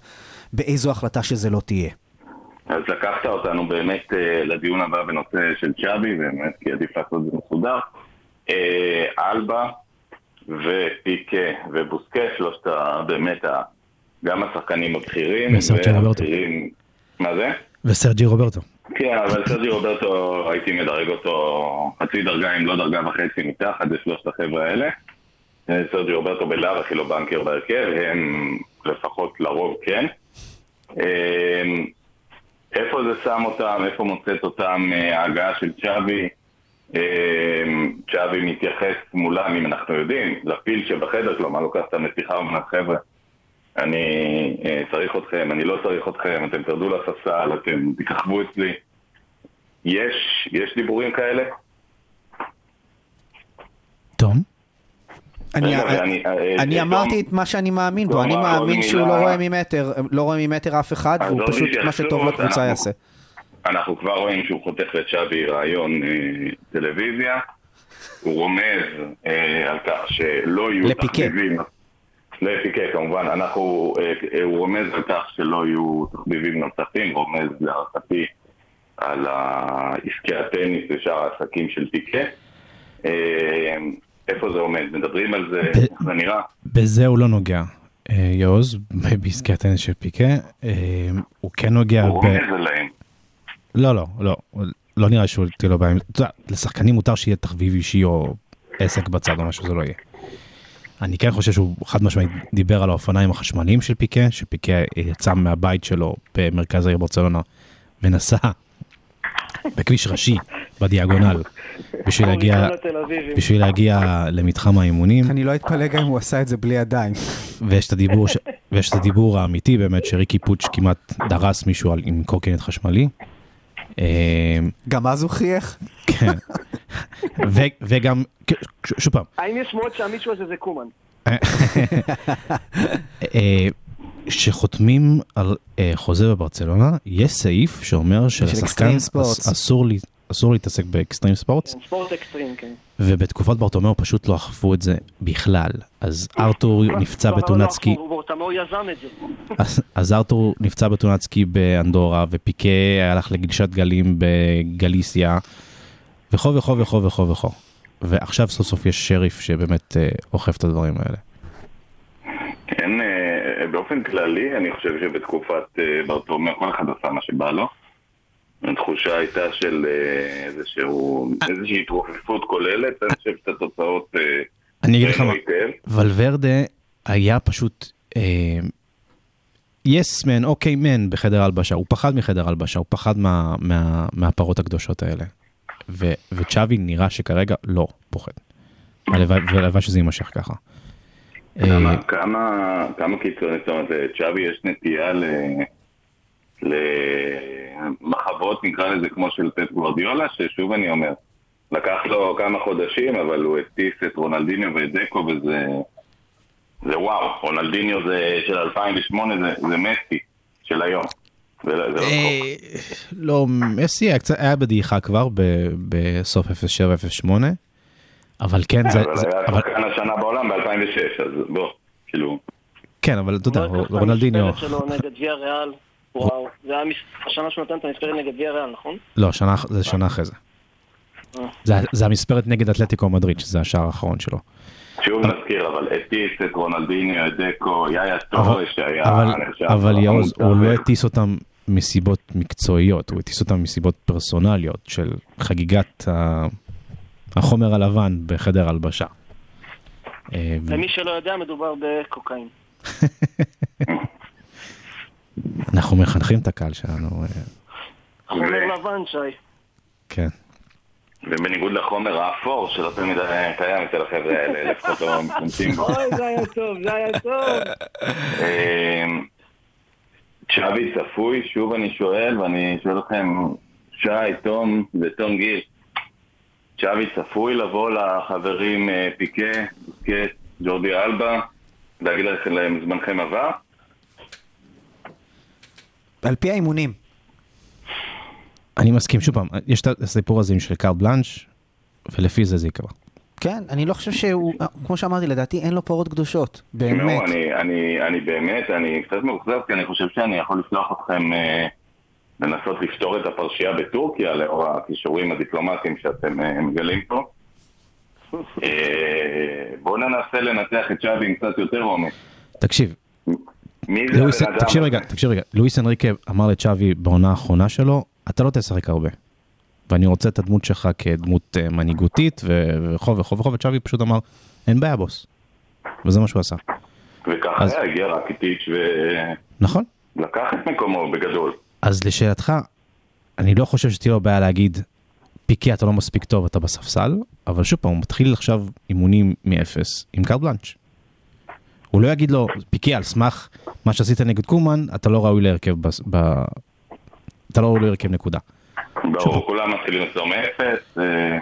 באיזו החלטה שזה לא תהיה. אז לקחת אותנו באמת אה, לדיון הבא בנושא של צ'אבי, באמת, כי עדיף לעשות את זה מסודר. אה, אלבה ופיקה ובוסקה, שלושת. באמת. גם השחקנים הבכירים. וסרג'י רוברטו. מה זה? וסרג'י רוברטו. כן, אבל סרג'י רוברטו, הייתי מדרג אותו חצי דרגה, אם לא דרגה וחצי מתחת, זה שלושת החבר'ה האלה. אה, סרג'י רוברטו בלאו הכי לא בנקר בהרכב, הם לפחות לרוב כן. איפה זה שם אותם, איפה מוצאת אותם אה, ההגעה של צ'אבי? אה, צ'אבי מתייחס מולם, אם אנחנו יודעים, לפיל שבחדר, כלומר לוקח אותם לשיחה ואומר, חבר'ה, אני אה, צריך אתכם, אני לא צריך אתכם, אתם תרדו לספסל, אתם תככבו אצלי. יש, יש דיבורים כאלה? אני, ואני, אה, אני אה, אמרתי את מה שאני מאמין בו, אני מאמין שהוא מילה. לא רואה ממטר, לא רואה ממטר אף אחד, והוא פשוט מה שטוב לקבוצה יעשה. אנחנו כבר רואים שהוא חותך לצ'אבי רעיון אה, טלוויזיה. הוא רומז אה, על כך שלא יהיו לפיקה. תחביבים. לפיקה כמובן. אנחנו, אה, אה, הוא רומז על כך שלא יהיו תחביבים נוספים, רומז להערכתי על עסקי הטניס ושאר העסקים של פיקה. איפה זה עומד? מדברים על זה, איך זה נראה? בזה הוא לא נוגע, אה, יעוז, בעסקי הטניס של פיקה. אה, הוא כן נוגע הוא ב... רומז עליהם. לא, לא, לא. לא נראה שהוא תהיה לו בעיה. אתה יודע, לשחקנים מותר שיהיה תחביב אישי או עסק בצד או משהו, זה לא יהיה. אני כן חושב שהוא חד משמעית דיבר על האופניים החשמליים של פיקה, שפיקה יצא מהבית שלו במרכז העיר ברצלונה ונסע בכביש ראשי בדיאגונל בשביל להגיע. בשביל להגיע למתחם האימונים. אני לא אתפלא גם אם הוא עשה את זה בלי ידיים. ויש את הדיבור, ש... ויש את הדיבור האמיתי באמת שריקי פוטש כמעט דרס מישהו על... עם קורקינט חשמלי. אה, גם אז הוא חייך? כן. ו... וגם, שוב פעם, האם יש שמועות שהמישהו הזה זה קומן? כשחותמים על אה, חוזה בברצלונה, יש סעיף שאומר שלשחקן. אס- אסור לי, אסור להתעסק ב extreme sports, כן, ספורט אקסטרים, כן. ובתקופת ברטומיאו פשוט לא אכפו את זה בכלל. אז ארתור נפצע לא בתאונת אכפו, סקי, ברטומאו יזם את זה. אז- אז ארתור נפצע בתאונת סקי באנדורה, ופיקה הלך לגלישת גלים בגליסיה, וכו וכו וכו וכו וכו. ועכשיו סוף סוף יש שריף שבאמת אה, אוכף את הדברים האלה. אה, באופן כללי, אני חושב שבתקופת אה, ברטומיאו כל אחד עשה מה שבא לו. התחושה הייתה של אה, איזשהו, איזושהי התרופפות כוללת, אני חושב שאת התוצאות אה, אני אגיד לך מה. ולוורדה היה פשוט יס מן, אוקיי מן בחדר הלבשה, הוא פחד מחדר הלבשה, הוא פחד מה, מה, מהפרות הקדושות האלה. ו, וצ'אבי נראה שכרגע לא פוחד. הלוואי שזה יימשך ככה. אה, כמה, כמה, כמה קיצוני, זאת אומרת, צ'אבי יש נטייה ל... למחוות, נקרא לזה כמו של פט גוורדיולה, ששוב אני אומר, לקח לו כמה חודשים, אבל הוא הטיס את רונלדיניו ואת דקו, וזה זה וואו, רונלדיניו זה של 2008, זה, זה מסי של היום. לא- לא. אה, לא, מסי היה בדעיכה כבר ב- בסוף 07-08, אבל כן, זה, אבל היה אבל- שחקן השנה בעולם ב-2006, אז בוא, כאילו... כן, אבל אתה יודע, לא רונלדיניו, המשמרת שלו נגד ויה ריאל. וואו, זה היה השנה שהוא נתן את המספרת נגד ויה ריאל, נכון? לא, שנה, זה שנה אחרי זה. אה. זה, זה המספרת נגד אתלטיקו מדריד, שזה השער האחרון שלו. שוב נזכיר, אבל הטיס את רונלדיניו, את דקו, יאיה אבל, טורש שהיה אבל, המוצר. הוא לא הטיס אותם מסיבות מקצועיות, הוא הטיס אותם מסיבות פרסונליות של חגיגת. החומר הלבן בחדר הלבשה. אה, למי שלא יודע, מדובר בקוקאין. אנחנו מחנכים את הקהל שלנו, אה, חומר לבן, שי. כן. ובניגוד לחומר האפור, שלא תמיד קיים אצל החבר'ה האלה, לפחות לא בו. אוי, זה היה טוב, זה היה טוב. אמ, צ'אבי צפוי, שוב אני שואל, ואני שואל אתכם, שי, תום ותום גיל, צ'אבי צפוי לבוא לחברים אה, פיקה, בוסקט, ג'ורדי אלבה, להגיד להם זמנכם עבר? על פי האימונים. אני מסכים, שוב פעם, יש את הסיפור הזה עם של קארט בלאנש, ולפי זה זה יקרה. כן, אני לא חושב שהוא, כמו שאמרתי, לדעתי אין לו פרות קדושות. באמת. תשמעו, אני, אני, אני באמת, אני קצת מאוכזב, כי אני חושב שאני יכול לשלוח אתכם אה, לנסות לפתור את הפרשייה בטורקיה, לאור הכישורים הדיפלומטיים שאתם אה, מגלים פה. אה, בואו ננסה לנתח את שווי עם קצת יותר עומק. תקשיב, מי זה לואיס, הבן? תקשיב רגע? תקשיב רגע, לואיס אנריקה אמר לצ'אבי בעונה האחרונה שלו, אתה לא תשחק הרבה. ואני רוצה את הדמות שלך כדמות אה, מנהיגותית ו- וכו' וכו' וכו', וצ'אבי פשוט אמר, אין בעיה בוס. וזה מה שהוא עשה. וככה אז- הגיע רקיטיץ' נכון? ולקח את מקומו בגדול. אז לשאלתך, אני לא חושב שתהיה לו בעיה להגיד, פיקי אתה לא מספיק טוב, אתה בספסל, אבל שוב פעם, הוא מתחיל עכשיו אימונים מאפס עם קארט בלאנץ'. הוא לא יגיד לו, פיקי על סמך מה שעשית נגד קומן, אתה לא ראוי להרכב, בס- ב... אתה לא ראוי להרכב נקודה. ברור, כולם מתחילים אצלו מאפס, אה,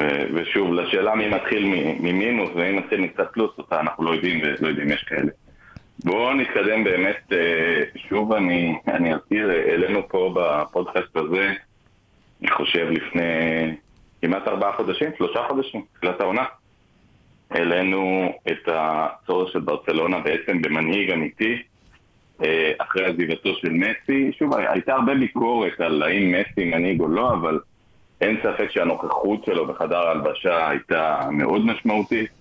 אה, ושוב, לשאלה מי מתחיל ממינוס ומי מתחיל מקצת פלוס, אותה אנחנו לא יודעים ולא יודעים, יש כאלה. בואו נתקדם באמת, אה, שוב אני, אני אזכיר, העלינו פה בפודקאסט הזה, אני חושב לפני כמעט ארבעה חודשים, שלושה חודשים, תחילת העונה. העלינו את הצורך של ברצלונה בעצם במנהיג אמיתי, אה, אחרי עזיבתו של מסי. שוב, הייתה הרבה ביקורת על האם מסי מנהיג או לא, אבל אין ספק שהנוכחות שלו בחדר ההלבשה הייתה מאוד משמעותית.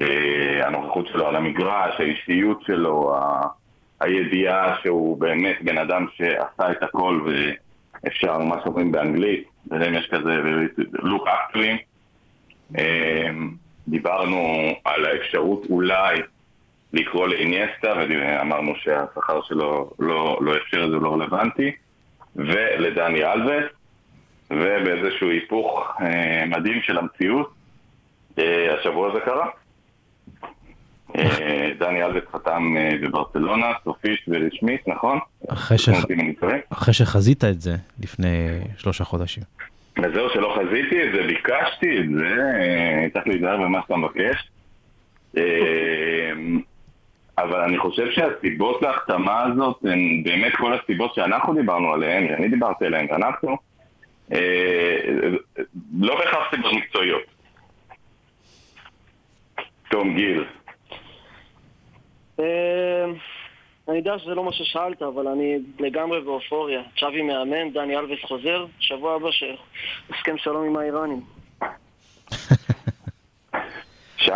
אה, הנוכחות שלו על המגרש, האישיות שלו, ה- הידיעה שהוא באמת בן אדם שעשה את הכל ואפשר, מה שאומרים באנגלית, אם יש כזה, look him. אה, דיברנו על האפשרות אולי לקרוא לאיניאסטה, ואמרנו שהשכר שלו לא, לא אפשר את זה, הוא לא רלוונטי, ולדני אלווס, ובאיזשהו היפוך אה, מדהים של המציאות, השבוע זה קרה. אה, דני אלווס חתם אה, בברצלונה, סופית ורשמית, נכון? אחרי, טועה. אחרי שחזית את זה לפני שלושה חודשים. וזהו שלא חזיתי את זה, ביקשתי את זה, אה, צריך להיזהר במה שאתה מבקש. אבל אני חושב שהסיבות להחתמה הזאת הן באמת כל הסיבות שאנחנו דיברנו עליהן, שאני דיברתי עליהן ואנחנו, לא בהכרח סיבות מקצועיות. תום גיל. אה, אני יודע שזה לא מה ששאלת, אבל אני לגמרי באופוריה. צ'אבי מאמן, דני אלווס חוזר, שבוע הבא שהסכם שלום עם האיראנים. שי?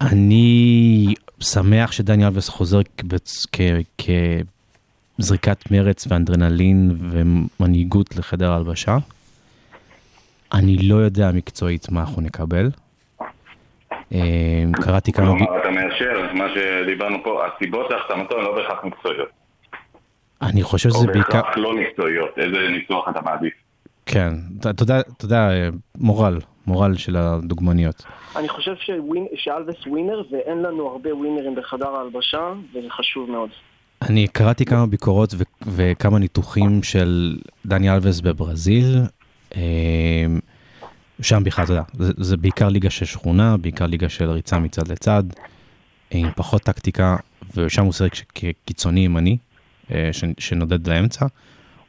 אני שמח שדני אלווס חוזר כבצ- כ- כזריקת מרץ ואנדרנלין ומנהיגות לחדר ההלבשה. אני לא יודע מקצועית מה אנחנו נקבל. אה, קראתי כמה... כלומר, אתה מאשר מה שדיברנו פה, הסיבות להחתמתו הן לא בהכרח מקצועיות. אני חושב או שזה בעיקר... בהכרח לא מקצועיות. איזה ניסוח אתה מעדיף? כן, אתה יודע, אה, מורל, מורל של הדוגמניות. אני חושב שאלווס ווינר, ואין לנו הרבה ווינרים בחדר ההלבשה, וזה חשוב מאוד. אני קראתי כמה ביקורות ו- וכמה ניתוחים של דני אלווס בברזיל. שם בכלל, אתה יודע, זה, זה בעיקר ליגה של שכונה, בעיקר ליגה של ריצה מצד לצד, עם פחות טקטיקה, ושם הוא שיחק כקיצוני ימני, אה, שנודד לאמצע,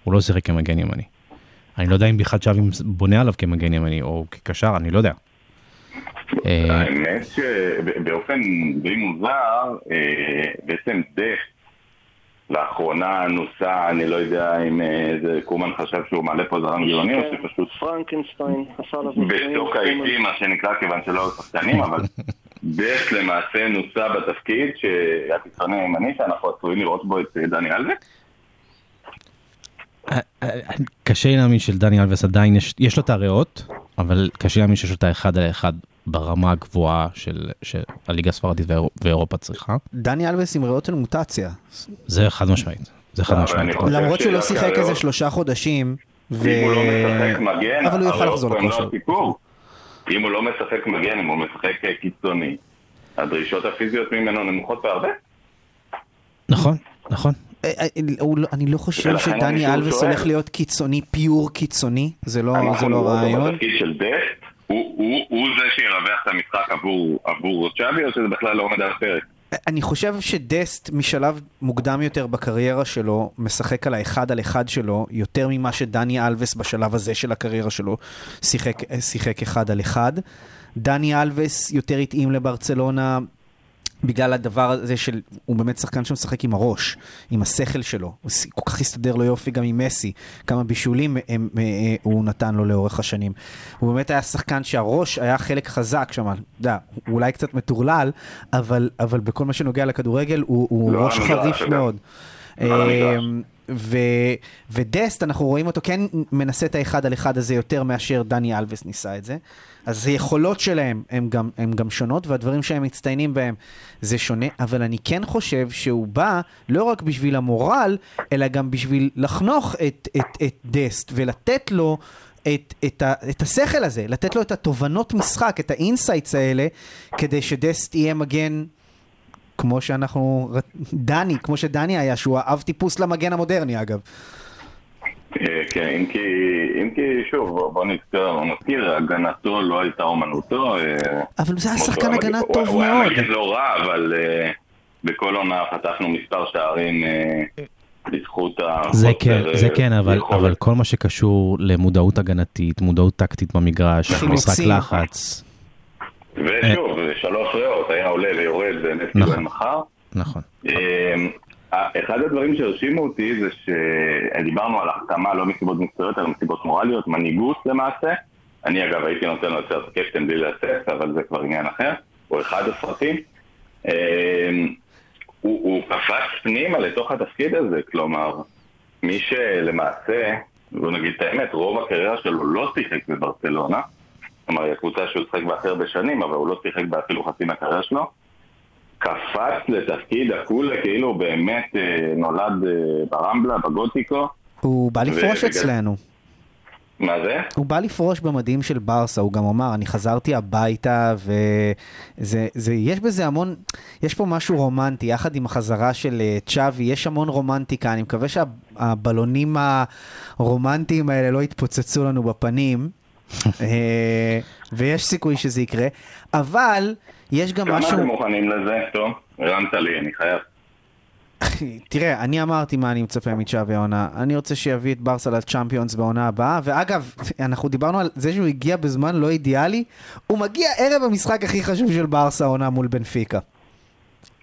הוא לא שיחק כמגן ימני. אני לא יודע אם בכלל שווי בונה עליו כמגן ימני או כקשר, אני לא יודע. אה, האמת שבאופן די מוזר, אה, בעצם דף לאחרונה נוסע, אני לא יודע אם אה, איזה קומן חשב שהוא מעלה פה זרם גילוני או כן, שפשוט פרנקנשטיין עשה עליו ניסויים. בצוק העיתים, מה שנקרא, כיוון שלא היו שחקנים, אבל דף למעשה נוסע בתפקיד שהיה קיצוני הימני, שאנחנו עשויים לראות בו את אה, דני אלווה. קשה לי להאמין שלדני אלווס עדיין יש, יש לו את הריאות, אבל קשה לי להאמין שיש לו את האחד על האחד ברמה הגבוהה של, שהליגה הספרדית ואיר- ואירופה צריכה. דני אלווס עם ריאות של מוטציה. זה חד משמעית. זה חד משמעית. למרות שהוא לא שיחק איזה שלושה חודשים. ו- אם הוא לא משחק מגן, אבל הוא יוכל הריאות לחזור לא לכושר. הסיפור. אם הוא לא משחק מגן, אם הוא משחק אה, קיצוני, הדרישות הפיזיות ממנו נמוכות בהרבה. נכון, נכון. אה, אה, לא- אני לא חושב שדני שואל. הולך להיות קיצוני, פיור קיצוני, זה לא אנחנו זה לא נראה אותו רעיון. בתפקיד של דסט, הוא- הוא הוא זה שירווח את המשחק עבור- עבור צ'אבי, או שזה בכלל לא עומד על הפרק? אני חושב שדסט משלב מוקדם יותר בקריירה שלו, משחק על האחד על אחד שלו, יותר ממה שדני אלווס בשלב הזה של הקריירה שלו שיחק, שיחק אחד על אחד. דני אלווס יותר התאים לברצלונה בגלל הדבר הזה של, הוא באמת שחקן שמשחק עם הראש, עם השכל שלו. הוא כל כך הסתדר לו יופי גם עם מסי. כמה בישולים הם, הם, אה, הוא נתן לו לאורך השנים. הוא באמת היה שחקן שהראש היה חלק חזק שם, אתה יודע, הוא אולי קצת מטורלל, אבל, אבל בכל מה שנוגע לכדורגל הוא, הוא לא ראש המגרש, חריף. מאוד. לא. אמ, ו, ודסט, אנחנו רואים אותו כן מנסה את האחד על אחד הזה יותר מאשר דני אלווס ניסה את זה. אז היכולות שלהם הם גם, הם גם שונות, והדברים שהם מצטיינים בהם זה שונה, אבל אני כן חושב שהוא בא לא רק בשביל המורל, אלא גם בשביל לחנוך את, את, את דסט ולתת לו את, את, ה, את השכל הזה, לתת לו את התובנות משחק, את ה insights האלה, כדי שדסט יהיה מגן כמו שאנחנו, דני, כמו שדני היה, שהוא האב טיפוס למגן המודרני אגב. אה, כן, אם כי, אם כי שוב, בוא- בוא נזכר, בוא נזכיר, הגנתו לא הייתה אומנותו. אה, אבל זה היה שחקן הגנה טוב הוא- הוא היה מאוד. מגן לא רע, אבל אה, בכל עונה פתחנו מספר שערים בזכות ה... זה כן, זה כן, אבל, אבל כל מה שקשור למודעות הגנתית, מודעות טקטית במגרש. משחק לחץ, ושוב, שלוש ריאות, היה עולה ויורד באמת נכון. מחר. נכון. אמ, אחד הדברים שהרשימו אותי זה שדיברנו על החתמה לא מסיבות מקצועיות, אלא מסיבות מורליות, מנהיגות למעשה. אני אגב הייתי נותן לו את סרט קפטן בלי להסס, אבל זה כבר עניין אחר, או אחד הסרטים. אמ, הוא, הוא קפץ פנימה לתוך התפקיד הזה, כלומר, מי שלמעשה, בוא נגיד את האמת, רוב הקריירה שלו לא שיחק בברצלונה, כלומר, היא הקבוצה שהוא שיחק בה הכי הרבה שנים, אבל הוא לא שיחק בה אפילו חצי מהקריירה שלו. קפץ לתפקיד הקולה, כאילו הוא באמת אה, נולד אה, ברמבלה, בגותיקו. הוא בא לפרוש ובגלל- אצלנו. מה זה? הוא בא לפרוש במדים של ברסה, הוא גם אמר, אני חזרתי הביתה, וזה, זה, יש בזה המון, יש פה משהו רומנטי, יחד עם החזרה של אה, צ'אבי, יש המון רומנטיקה, אני מקווה שהבלונים הרומנטיים האלה לא יתפוצצו לנו בפנים, ויש סיכוי שזה יקרה, אבל יש גם כמה משהו... אתם מוכנים לזה? טוב, הרמת לי, אני חייב. תראה, אני אמרתי מה אני מצפה מצ'אבי העונה. אני רוצה שיביא את ברסה לצ'אמפיונס בעונה הבאה, ואגב, אנחנו דיברנו על זה שהוא הגיע בזמן לא אידיאלי, הוא מגיע ערב המשחק הכי חשוב של ברסה העונה מול בנפיקה.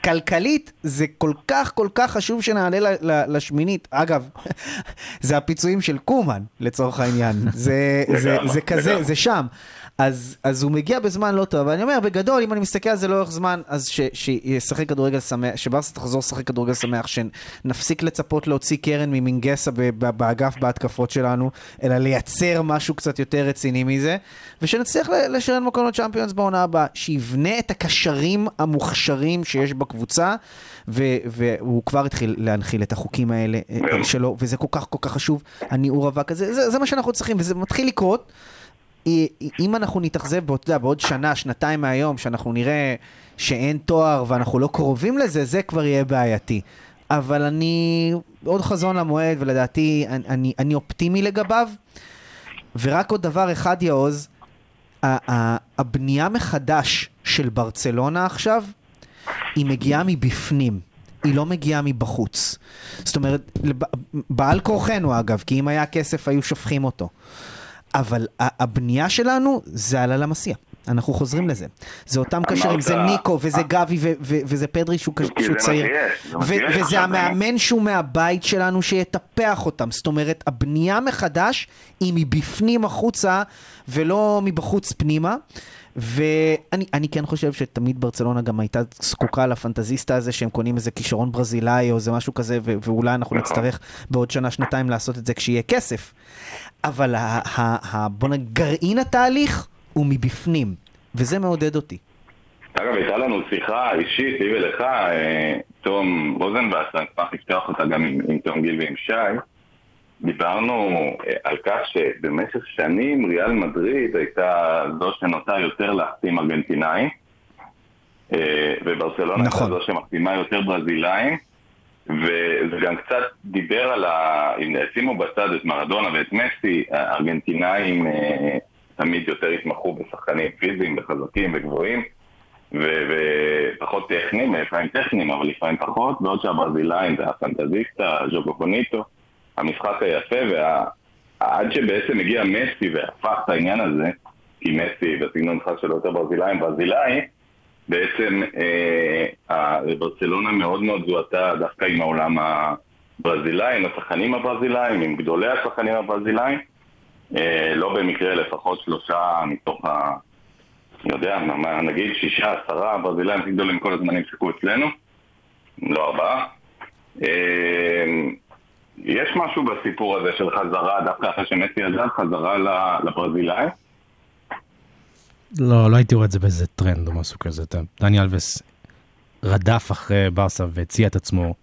כלכלית זה כל כך כל כך חשוב שנעלה ל- ל- לשמינית. אגב, זה הפיצויים של קומן לצורך העניין. זה, זה, לגמרי, זה כזה. זה שם. אז, אז הוא מגיע בזמן לא טוב, ואני אומר, בגדול, אם אני מסתכל על זה לאורך זמן, אז ש- שישחק כדורגל שמח, שברסה תחזור לשחק כדורגל שמח, שנפסיק לצפות להוציא קרן ממינגסה באגף בהתקפות שלנו, אלא לייצר משהו קצת יותר רציני מזה, ושנצליח לשרן מקום לצ'אמפיונס בעונה הבאה, שיבנה את הקשרים המוכשרים שיש בקבוצה, ו- והוא כבר התחיל להנחיל את החוקים האלה אה. שלו, וזה כל כך כל כך חשוב, הניעור אבק הזה, זה, זה מה שאנחנו צריכים, וזה מתחיל לקרות. אם אנחנו נתאכזב בעוד, בעוד שנה, שנתיים מהיום, שאנחנו נראה שאין תואר ואנחנו לא קרובים לזה, זה כבר יהיה בעייתי. אבל אני עוד חזון למועד, ולדעתי אני, אני, אני אופטימי לגביו. ורק עוד דבר אחד, יעוז, הבנייה מחדש של ברצלונה עכשיו, היא מגיעה מבפנים. היא לא מגיעה מבחוץ. זאת אומרת, בעל כורחנו אגב, כי אם היה כסף היו שופכים אותו. אבל הבנייה שלנו זה על הלמסיה. אנחנו חוזרים לזה. זה אותם קשרים, זה ניקו וזה גבי ו- ו- וזה פדרי שהוא צעיר. וזה המאמן שהוא מהבית שלנו שיטפח אותם. זאת אומרת, הבנייה מחדש היא מבפנים החוצה ולא מבחוץ פנימה. ואני אני כן חושב שתמיד ברצלונה גם הייתה זקוקה לפנטזיסטה הזה שהם קונים איזה כישרון ברזילאי או איזה משהו כזה ו- ואולי אנחנו נכון. נצטרך בעוד שנה שנתיים לעשות את זה כשיהיה כסף. אבל ה- ה- ה- בוא נגיד גרעין התהליך הוא מבפנים וזה מעודד אותי. אגב, הייתה לנו שיחה אישית, לי ולך, אה, תום רוזנבאס, אני אשמח לפתוח אותה גם עם תום גיל ועם שי. דיברנו אה, על כך שבמשך שנים ריאל מדריד הייתה זו שנוטה יותר להחתים ארגנטינאים, אה, וברצלונה נכון. הייתה זו שמחתימה יותר ברזילאים, וזה גם קצת דיבר על ה... אם שימו בצד את מרדונה ואת מסי, הארגנטינאים אה, תמיד יותר התמחו בשחקנים פיזיים וחזקים וגבוהים. ופחות טכניים, לפעמים טכניים, אבל לפעמים פחות, בעוד שהברזילאים זה הפנטזיסטה, ז'וקו קוניטו, המשחק היפה, ועד שבעצם הגיע מסי והפך את העניין הזה, כי מסי בסגנון משחק שלו יותר ברזילאים, ברזילאי, בעצם אה, ברצלונה מאוד מאוד זוהתה דווקא עם העולם הברזילאי, עם השחקנים הברזילאים, עם גדולי השחקנים הברזילאים, אה, לא במקרה לפחות שלושה מתוך ה... אני יודע, מה- נגיד שישה, עשרה ברזילאים הכי גדולים כל הזמנים שיחקו אצלנו, לא ארבעה. אה, יש משהו בסיפור הזה של חזרה, דווקא אחרי שמסי עזב, חזרה ל- לברזילאים? לא, לא הייתי רואה את זה באיזה טרנד או משהו כזה. דני אלווס רדף אחרי ברסה והציע את עצמו,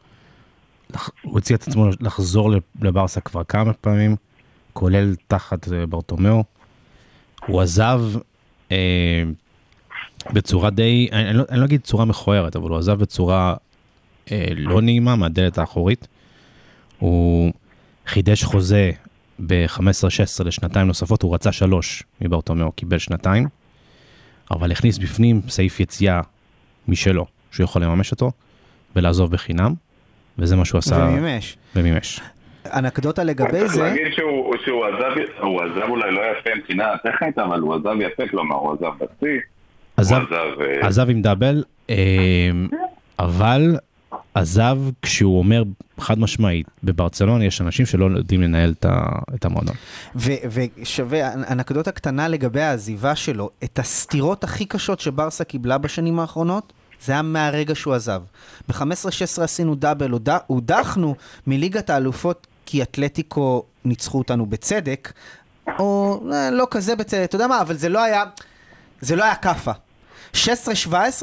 הוא הציע את עצמו לחזור לברסה כבר כמה פעמים, כולל תחת אה, ברטומיאו. הוא עזב אה, בצורה די, אני, לא, אני לא אגיד צורה מכוערת, אבל הוא עזב בצורה אה, לא נעימה מהדלת האחורית. הוא חידש חוזה ב-15-16 לשנתיים נוספות, הוא רצה שלוש מברטומיאו, קיבל שנתיים, אבל הכניס בפנים סעיף יציאה משלו, שהוא יכול לממש אותו, ולעזוב בחינם, וזה מה שהוא עשה, ומימש. ומימש. אנקדוטה לגבי צריך זה, להגיד שהוא, שהוא עזב, הוא עזב אולי לא יפה מבחינה טכנית, אבל הוא עזב יפה, כלומר הוא עזב בשיא, עזב, עזב... אה, עזב עם דאבל, אה, אבל עזב כשהוא אומר חד משמעית, בברצלונה יש אנשים שלא יודעים לנהל את המועדון. ושווה, אנקדוטה קטנה לגבי העזיבה שלו, את הסתירות הכי קשות שברסה קיבלה בשנים האחרונות, זה היה מהרגע שהוא עזב. ב-15-16 עשינו דאבל, הוד- הודחנו מליגת האלופות כי אתלטיקו ניצחו אותנו בצדק, או אה, לא כזה בצדק, אתה יודע מה, אבל זה לא היה, זה לא היה כאפה. 16-17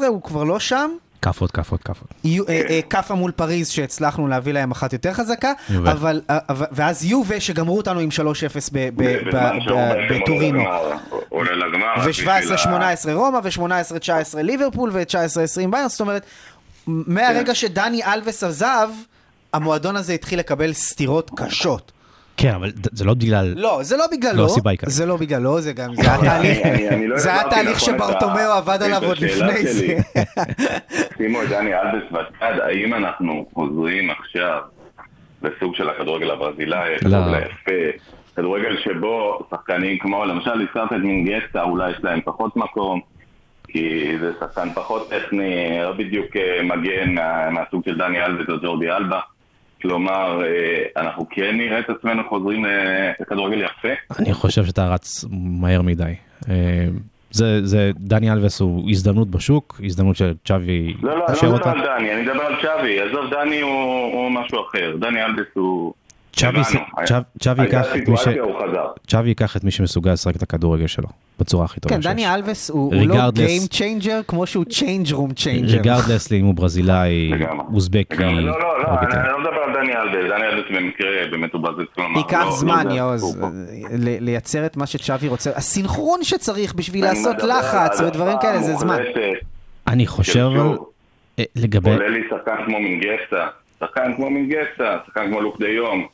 הוא כבר לא שם, כאפות, כאפות, כאפות. אה, אה, כאפה מול פריז שהצלחנו להביא להם אחת יותר חזקה. אבל, אה, ואז יובה שגמרו אותנו עם 3-0 ב- ב- ב- בזמן שהוא ב- בעצם בטורינו. עולה לגמר, עולה לגמר. בשביל ה- ו-17-18 רומא, ו-18-19 ליברפול, ו-19-20 ביירן, זאת אומרת, מהרגע שדני אלווס עזב, המועדון הזה התחיל לקבל סתירות קשות. כן, אבל זה לא בגלל... לא, זה לא בגללו, לא, הסיבה העיקרית. זה לא בגללו, זה גם, זה התהליך, לא היה תהליך נכון את ה- שברטומיאו עבד עליו עוד לפני זה. שימו את דני אלבס בצד, האם אנחנו חוזרים עכשיו לסוג של הכדורגל הברזילאי, הכדורגל היפה, כדורגל שבו שחקנים כמו, למשל הזכרת את מינגסטה, אולי יש להם פחות מקום, כי זה שחקן פחות טכני, לא בדיוק אה, מגן מה- מהסוג של דני אלבס או ג'ורדי אלבה. כלומר, אה, אנחנו כן נראה את עצמנו חוזרים אה, לכדורגל יפה. אני חושב שאתה רץ מהר מדי. אה, זה, זה, דני אלווס הוא הזדמנות בשוק, הזדמנות שצ'אבי לא, לא, אני לא. מדבר על דני, אני מדבר על צ'אבי. עזוב, דני הוא הוא משהו אחר. דני אלווס הוא... צ'אבי. צ'אב- צ'אבי ייקח את מי הוא ייקח שמסוגל לשחק את הכדורגל שלו, בצורה הכי טובה כן, שיש. דני אלווס הוא הוא לא Regardless. Game Changer כמו שהוא Change Room Changer. regardless לי אם הוא ברזילאי. אוזבקי, לגמרי. לא, לא, לא, ארגנטיני. אני לא מדבר על דני אלבס. דני אלבס במקרה באמת הוא ברזיל. ייקח לא- זמן, לא זה יעוז, הסיפור פה. ל- לייצר את מה שצ'אבי רוצה, הסינכרון שצריך בשביל לעשות לחץ ודברים כאלה, זה זמן. אני חושב. אה, לגבי, עולה לי שחקן כמו מינגסטה, שחקן כמו מינגסטה, שחקן כמו לוק דה יום,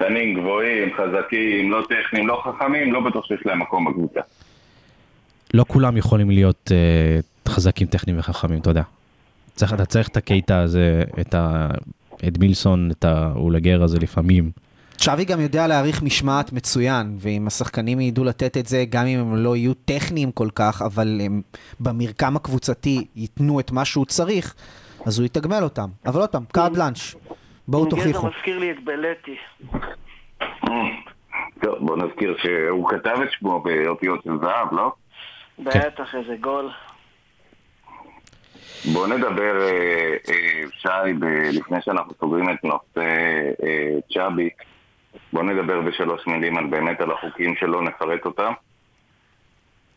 שחקנים גבוהים, חזקים, לא טכניים, לא חכמים, לא בטוח שיש להם מקום בקבוצה. לא כולם יכולים להיות אה, חזקים טכניים וחכמים, אתה יודע. צריך, אתה צריך את הקייטה הזה, את ה... אדמילסון, את האולגר הזה לפעמים. צ'אבי גם יודע להעריך משמעת מצוין, ואם השחקנים ידעו לתת את זה, גם אם הם לא יהיו טכניים כל כך, אבל הם במרקם הקבוצתי ייתנו את מה שהוא צריך, אז הוא יתגמל אותם. אבל עוד פעם, carte blanche, בואו רגע תוכיחו. מזכיר לי את בלטי. טוב, בוא נזכיר שהוא כתב את שמו באותיות של זהב, לא? בטח, איזה גול. בוא נדבר, אה, אה, שי, לפני שאנחנו סוגרים את נושא אה, צ'אבי, בוא נדבר בשלוש מילים על באמת על החוקים שלו, נפרט אותם.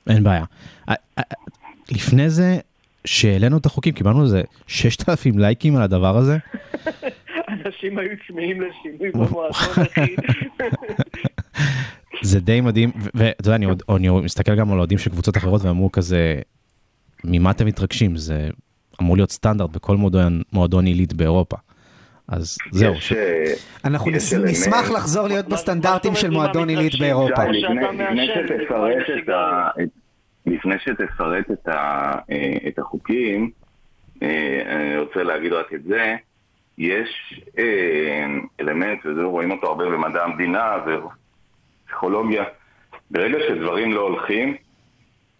אין בעיה. לפני זה, שהעלינו את החוקים, קיבלנו איזה 6,000 לייקים על הדבר הזה. אנשים היו צמאים לשינוי במועדון, אחי. זה די מדהים, ואתה יודע, אני, עוד- אני מסתכל גם על אוהדים של קבוצות אחרות ואמרו כזה, ממה אתם מתרגשים? זה אמור להיות סטנדרט בכל מועדון, מועדון עילית באירופה. אז זהו, יש, אה, אנחנו יש נשמח לחזור להיות בסטנדרטים של מועדון עילית? באירופה. לפני- שתפרט את אה, את החוקים, אה, אני רוצה להגיד רק את זה, יש אה, אלמנט, וזה רואים אותו הרבה במדע המדינה ופסיכולוגיה, ברגע שדברים לא הולכים,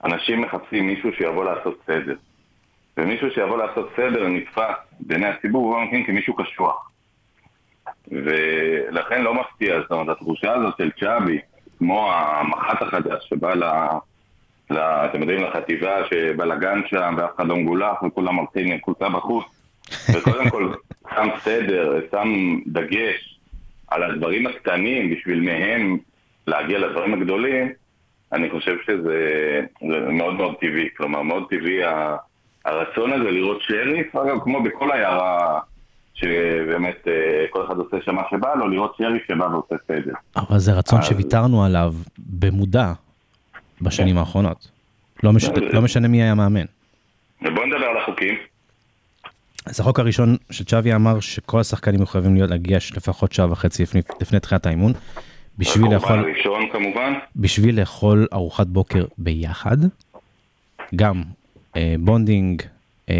אנשים מחפשים מישהו שיבוא לעשות סדר. ומישהו שיבוא לעשות סדר נתפס בעיני הציבור במקרים כמישהו קשוח. ולכן לא מפתיע, זאת אומרת, התחושה הזאת של צ'אבי, כמו המח"ט החדש שבא ל... ל... אתם יודעים, לחטיבה שבלאגן שם ואף אחד לא מגולח וכולם הולכים עם קבוצה בחוץ וקודם כל שם סדר, שם דגש על הדברים הקטנים בשביל מהם להגיע לדברים הגדולים, אני חושב שזה זה מאוד מאוד טבעי. כלומר, מאוד טבעי ה- הרצון הזה לראות שריף, אגב, כמו בכל עיירה שבאמת אה, כל אחד עושה שם מה שבא לו, לראות שריף שבא ועושה סדר. אבל זה רצון אז- שוויתרנו עליו במודע בשנים האחרונות. לא משנה, לא משנה מי היה מאמן. ובואו נדבר על החוקים. אז החוק הראשון שצ'אבי אמר שכל השחקנים מחויבים להיות להגיע לפחות שעה וחצי לפני, לפני תחילת האימון, בשביל לאכול, הראשון כמובן. בשביל לאכול ארוחת בוקר ביחד, גם אה, bonding, אה,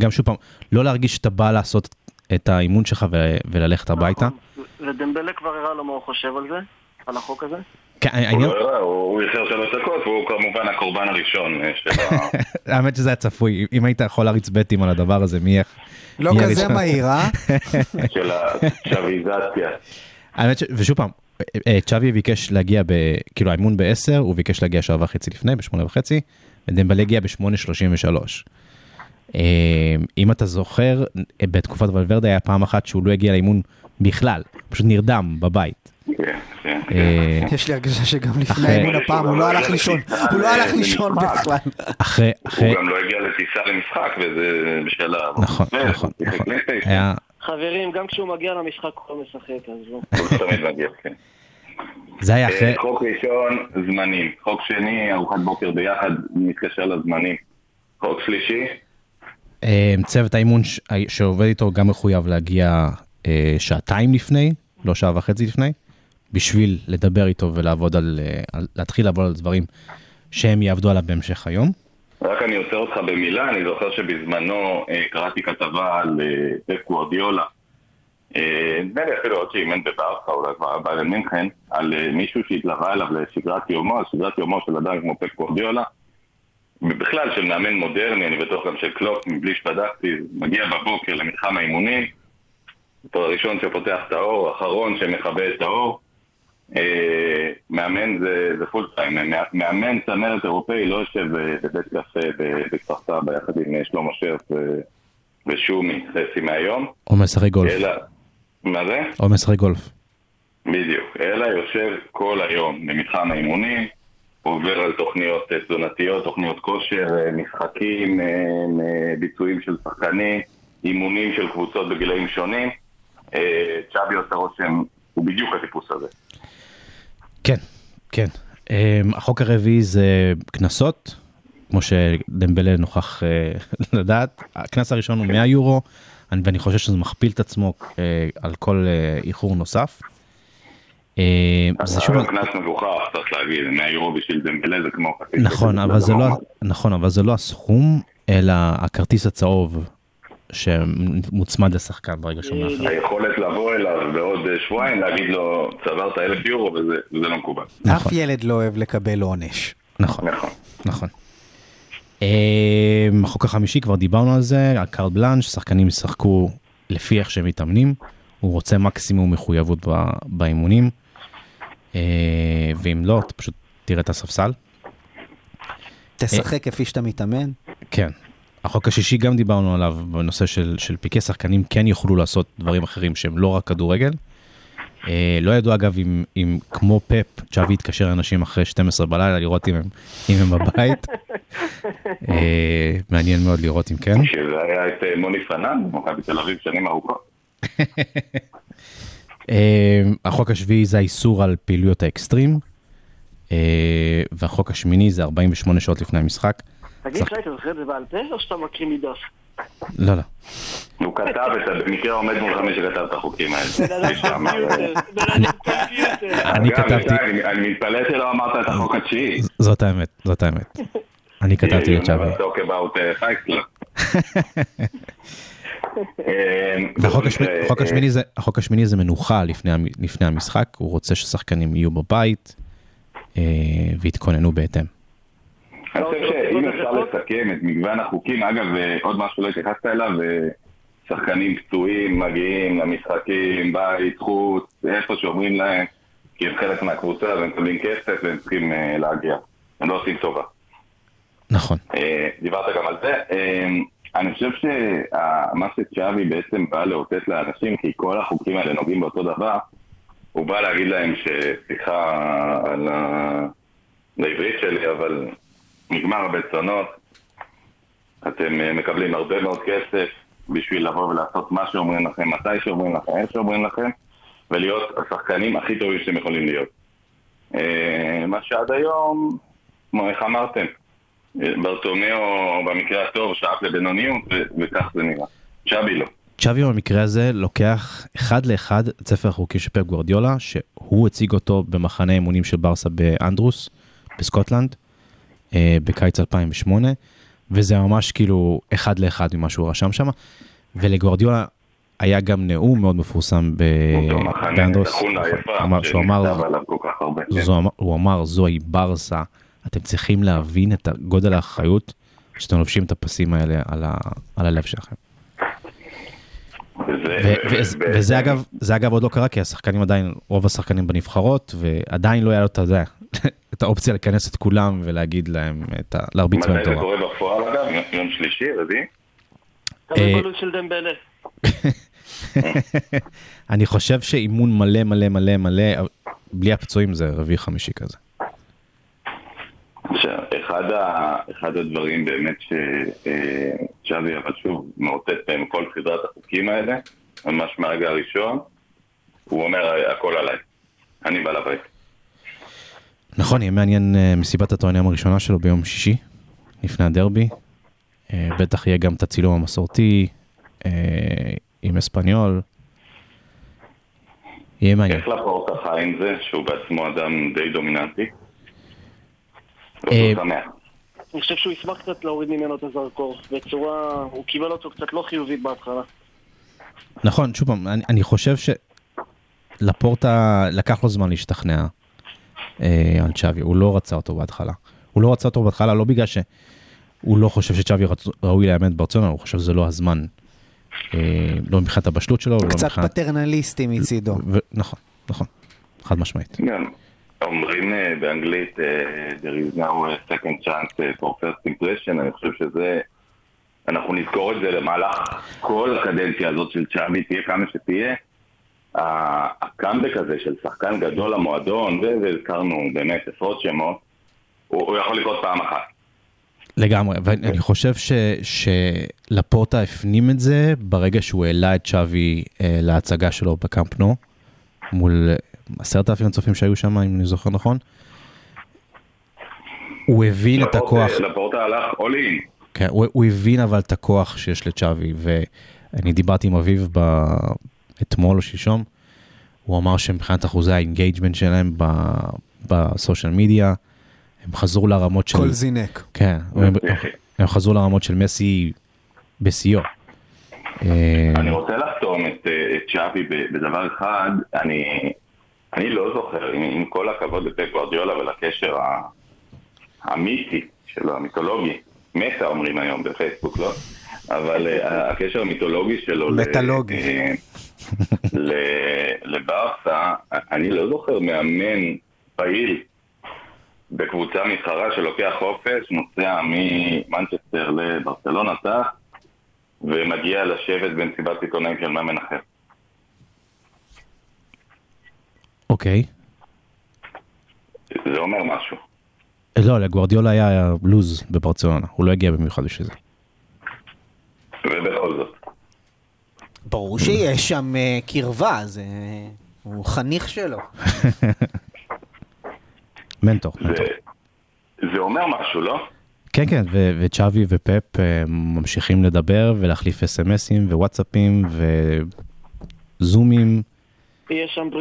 גם שוב פעם, לא להרגיש שאתה בא לעשות את האימון שלך ו- וללכת הביתה. נכון. ודמבלה כבר הראה לו מה הוא חושב על זה? על החוק הזה? כן, הוא העניין, לא הראה, הוא הוא איחר שלוש דקות והוא כמובן הקורבן הראשון אה, של ה... האמת שזה היה צפוי, אם היית יכול להריץ בטים על הדבר הזה, מי איך... לא מי כזה? מהיר, אה? של הצ'אביזציה. האמת ש... ושוב פעם, אה, צ'אבי ביקש להגיע ב... כאילו האימון ב-10, הוא ביקש להגיע שעה וחצי לפני, ב-8 וחצי, ודמבלה הגיע ב-8.33. אה, אם אתה זוכר, אה, בתקופת ולוורדה היה פעם אחת שהוא לא הגיע לאימון בכלל, פשוט נרדם בבית. אה, יש לי הרגשה שגם לפני האימון הפעם הוא לא הלך לישון, הוא לא הלך זה לישון. בכלל. אחרי, אחרי, הוא גם לא הגיע לטיסה למשחק וזה בשל ה... נכון, הוא נכון, נכון, חברים, גם כשהוא מגיע למשחק הוא לא משחק, אז לא. הוא תמיד מגיע, כן. זה היה אחרי, אה, חוק ראשון, זמנים. חוק שני, ארוחת בוקר ביחד, מתקשר לזמנים. חוק שלישי, אה, צוות האימון ש- שעובד איתו גם מחויב להגיע אה, שעתיים לפני לא שעה וחצי לפני, בשביל לדבר איתו ולעבוד על, אה, על להתחיל לעבוד על דברים שהם יעבדו עליו בהמשך היום. רק אני עוצר אותך במילה, אני זוכר שבזמנו אה, קראתי כתבה על אה, פפ גוורדיולה. נדמה לי אפילו עוד שאימן בברכה, אולי כבר ביירן מינכן, על אה, מישהו שהתלווה אליו לשגרת יומו, על שגרת יומו של אדם כמו פפ גוורדיולה. בכלל של מאמן מודרני, אני בטוח גם של קלופ, מבלי שבדקתי, מגיע בבוקר למתחם האימונים, אותו הראשון שפותח את האור, האחרון שמכבה את האור. אה, מאמן זה, full time, מאמן צמרת אירופאי לא יושב אה, בבית קפה בכפר סבא יחד עם אה, שלמה שרף ושומי חצי מהיום, או משחק גולף, אלא, מה זה? או משחק גולף. בדיוק, אלא יושב כל היום במתחם האימונים, עובר על תוכניות תזונתיות, תוכניות כושר, משחקים, ביצועים של שחקנים, אימונים של קבוצות בגילאים שונים. צ'אבי עושה רושם, הוא בדיוק הטיפוס הזה. כן, כן. Um, החוק הרביעי זה קנסות, כמו שדמבלה נוכח uh, לדעת. הקנס הראשון הוא 100 יורו, אני- ואני חושב שזה מכפיל את עצמו uh, על כל uh, איחור נוסף. Uh, זה שוב, קנס מגוחך, צריך להגיד, 100 יורו בשביל דמבלה זה כמו נכון, אבל זה לא. נכון, אבל זה לא הסכום, אלא הכרטיס הצהוב שמוצמד לשחקן ברגע שהוא מאחר. היכולת לבוא אליו בעוד אה, שבועיים, להגיד לו, צברת אלף יורו, וזה לא מקובל. אף נכון. ילד לא אוהב לקבל עונש. נכון. נכון. נכון. אמ, החוק החמישי כבר דיברנו על זה, על קארל בלאנש, שחקנים ישחקו לפי איך שהם מתאמנים, הוא רוצה מקסימום מחויבות באימונים, אה, ואם לא, אתה פשוט תראה את הספסל. תשחק כפי שאתה מתאמן. כן. החוק השישי גם דיברנו עליו בנושא של, של פיקי שחקנים כן יוכלו לעשות דברים אחרים שהם לא רק כדורגל. אה, לא ידוע אגב אם, אם כמו פפ, צ'אבי יתקשר לאנשים אחרי 12 בלילה לראות אם הם, אם הם בבית. אה, מעניין מאוד לראות אם כן. שזה היה את אה, מוני פנן, במכבי תל אביב שנים ארוכות. אה, החוק השביעי זה האיסור על פעילויות האקסטרים. אה, והחוק השמיני זה 48 שעות לפני המשחק. תגיד, שי, אתה זוכר את זה בעל פה או שאתה מקריא מדף? לא, לא. הוא כתב את זה, במקרה עומד מולך מי שכתב את החוקים האלה. אני כתבתי, אני- מתפלא שלא אמרת את החוק התשיעי. זאת האמת, זאת האמת. אני כתבתי about uh, Fight Club. אה, והחוק השמיני, אה, השמיני זה, מנוחה לפני, המ- לפני המשחק, הוא רוצה ששחקנים יהיו בבית אה, ויתכוננו בהתאם. אני חושב שאם אפשר לסכם את מגוון החוקים, אגב, אה, עוד משהו לא התייחסת אליו, אה, שחקנים פצועים מגיעים למשחקים, בית, חוץ, איפה שאומרים להם, כי הם חלק מהקבוצה והם מקבלים כסף והם צריכים אה, להגיע. הם לא עושים טובה. נכון, דיברת גם על זה. אני חושב שמה שצ'אבי בעצם בא לאותת לאנשים, כי כל החוקים האלה נוגעים באותו דבר, הוא בא להגיד להם שסליחה על ה... לעברית שלי, אבל נגמר הבצונות. אתם אה, מקבלים הרבה מאוד כסף בשביל לבוא ולעשות מה שאומרים לכם, מתי שאומרים לכם, איך שאומרים לכם, ולהיות השחקנים הכי טובים שאתם יכולים להיות. אה, מה שעד היום, כמו איך אמרתם, ברטומיאו במקרה הטוב שאף לבינוניות, וכך זה נראה. צ'אבי לא. צ'אבי במקרה הזה לוקח אחד לאחד את ספר החוקים של פפ גוורדיולה, שהוא הציג אותו במחנה אימונים של ברסה באנדרוס, בסקוטלנד, אה, בקיץ 2008, וזה ממש כאילו אחד לאחד ממה שהוא רשם שם, ולגוורדיולה היה גם נאום מאוד מפורסם באנדרוס, שהוא אמר. כן. הוא אמר, זוהי ברסה, אתם צריכים להבין את גודל האחריות שאתם לובשים את הפסים האלה על, ה, על הלב שלכם. וזה- אגב, זה אגב עוד לא קרה, כי השחקנים עדיין, רוב השחקנים בנבחרות, ועדיין לא היה לו את הזה, את האופציה לכנס את כולם ולהגיד להם, את ה... להרביץ בהם מתי זה תורה. קורה בפועל אגב? יום- שלישי, רביעי? תלוי אה, בלו"ז של דמבלה. אני חושב שאימון מלא מלא מלא מלא, בלי הפצועים זה רביעי חמישי כזה. עכשיו, אחד, ה, אחד הדברים באמת שצ'אבי, אבל שוב, מאותת בהם כל סדרת החוקים האלה, ממש מהרגע הראשון, הוא אומר, הכל עליי. אני בעל הבית. נכון, יהיה מעניין אה, מסיבת הטוענים הראשונה שלו ביום שישי, לפני הדרבי. אה, בטח יהיה גם את הצילום המסורתי אה, עם אספניול. יהיה מעניין. איך לפורטה חי עם זה, שהוא בעצמו אדם די דומיננטי? שמח. אני חושב שהוא ישמח קצת להוריד ממנו את הזרקור, בצורה... הוא קיבל אותו קצת לא חיובית בהתחלה. נכון, שוב פעם, אני, אני חושב שלפורטה לקח לו זמן להשתכנע על צ'אבי, הוא לא רצה אותו בהתחלה. הוא לא רצה אותו בהתחלה לא בגלל שהוא לא חושב שצ'אבי רצ... ראוי לאמן ברצונה, הוא חושב שזה לא הזמן. אה, לא מבחינת הבשלות שלו, קצת מבחינת... פטרנליסטי מצידו. ו... נכון, נכון, חד משמעית. גם אומרים אה, באנגלית, אה, there is now a second chance אה, for first impression, אני חושב שזה, אנחנו נזכור את זה למהלך כל הקדנציה הזאת של צ'אבי, תהיה כמה שתהיה. הקאמבק הזה של שחקן גדול למועדון, והזכרנו באמת עשרות שמות, הוא, הוא יכול לקרות פעם אחת. לגמרי, ואני חושב ש, שלפורטה הפנים את זה ברגע שהוא העלה את שווי אה, להצגה שלו בקאמפ נו, מול עשרת אלפים הצופים שהיו שם, אם אני זוכר נכון. הוא הבין את הכוח, לפורטה- הלך all in. כן, הוא, הוא הבין אבל את הכוח שיש לצ'אבי, ואני דיברתי עם אביב ב... אתמול או שלשום, הוא אמר שמבחינת אחוזי ה engagement שלהם ב- ב social media, הם חזרו לרמות של... כל זינק. כן, הם, הם חזרו לרמות של מסי בשיאו. אה, אני רוצה לחתום את, אה, את צ'אבי ב- בדבר אחד, אני, אני לא זוכר, עם, עם כל הכבוד גוארדיולה ולקשר המיתי שלו, המיתולוגי, מטה אומרים היום בפייסבוק, לא? אבל אה, הקשר המיתולוגי שלו ל- מטלוגי. לברסה, אני לא זוכר מאמן פעיל בקבוצה מתחרה שלוקח חופש, נוסע ממנצ'סטר לברצלונה, טס, ומגיע לשבת במסיבת עיתונאים של מאמן אחר. אוקיי. זה אומר משהו. לא, לגוארדיולה היה לוז בברצלונה, הוא לא הגיע במיוחד בשביל זה. ברור שיש שם אה, קרבה, זה... הוא חניך שלו. מנטור, זה, מנטור. זה אומר משהו, לא? כן, כן, ו- וצ'אבי ופפ אה, ממשיכים לדבר ולהחליף אס.אם.אסים ווואטסאפים וזומים. יש שם בר-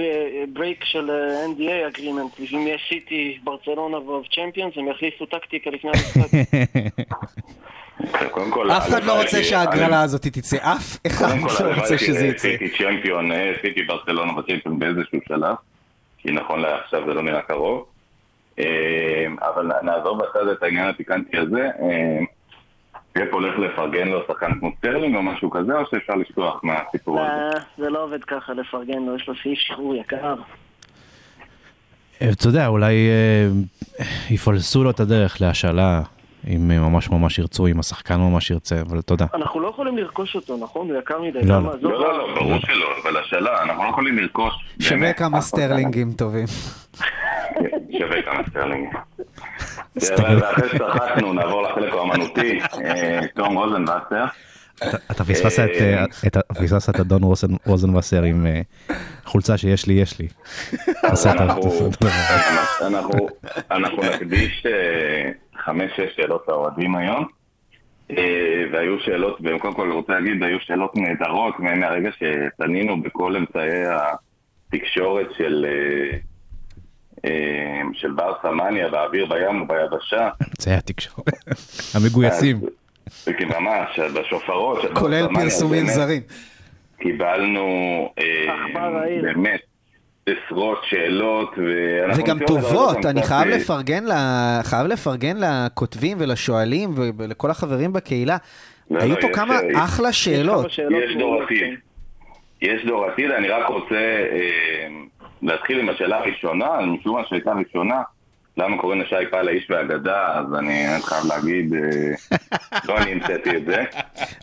break של אה, NDA agreement, אם יש סיטי, ברצלונה ואוף צ'מפיונס, הם יחליפו טקטיקה לפני המשחק. קודם כל... אף אחד לא רוצה שההגרלה הזאת תצא, אף אחד לא רוצה שזה יצא. סיטי צ'מפיון, אה, סיטי ברצלונה בצ'מפיון באיזשהו שלב, כי נכון לעכשיו זה לא נראה קרוב. אה, אבל נעזוב בצד את העניין הפיקנטי הזה. אה, פפ הולך לפרגן לו שחקן כמו סטרלינג או משהו כזה, או שאפשר לשכוח מהסיפור הזה? זה לא עובד ככה לפרגן לו, יש לו סעיף שחרור יקר. אתה יודע, אולי יפלסו לו את הדרך להשאלה, אם ממש ממש ירצו, אם השחקן ממש ירצה, אבל יודע. אנחנו לא יכולים לרכוש אותו, נכון? הוא יקר מדי. לא? לא. לא, לא, לא, ברור שלא, אבל השאלה, אנחנו לא יכולים לרכוש... שווה כמה. סטרלינגים טובים. שווה כמה סטרלינג. סטרלינג. ואחרי שצחקנו, נעבור לחלק האמנותי. אה, תום רוזנבסר. אתה- פספסת את, אה, אדון רוזן- רוזנבסר עם אה, חולצה שיש לי, יש לי. אנחנו- נקדיש אה, חמש-שש שאלות לאוהדים היום. אה, והיו שאלות, וקודם כל אני רוצה להגיד, היו שאלות נהדרות מה- מהרגע שפנינו בכל אמצעי התקשורת של אה, אה, של ברסה מניה, באוויר, בים וביבשה. אמצעי התקשורת, המגויסים. כי ממש, בשופרות כולל פרסומים זרים. קיבלנו אה. באמת עשרות שאלות, ואנחנו וגם טובות, אני חייב לפרגן ל- חייב לפרגן לכותבים ולשואלים ולכל החברים בקהילה. לא, היו לא, פה יש, כמה אה, אחלה יש שאלות. כמה שאלות יש דור עתיד. יש דור עתיד, אני רק רוצה אה, להתחיל עם השאלה הראשונה, משום מה שהייתה ראשונה, למה קוראים לשי פעל האיש והאגדה, אז אני חייב להגיד, אה, לא אני המצאתי את זה.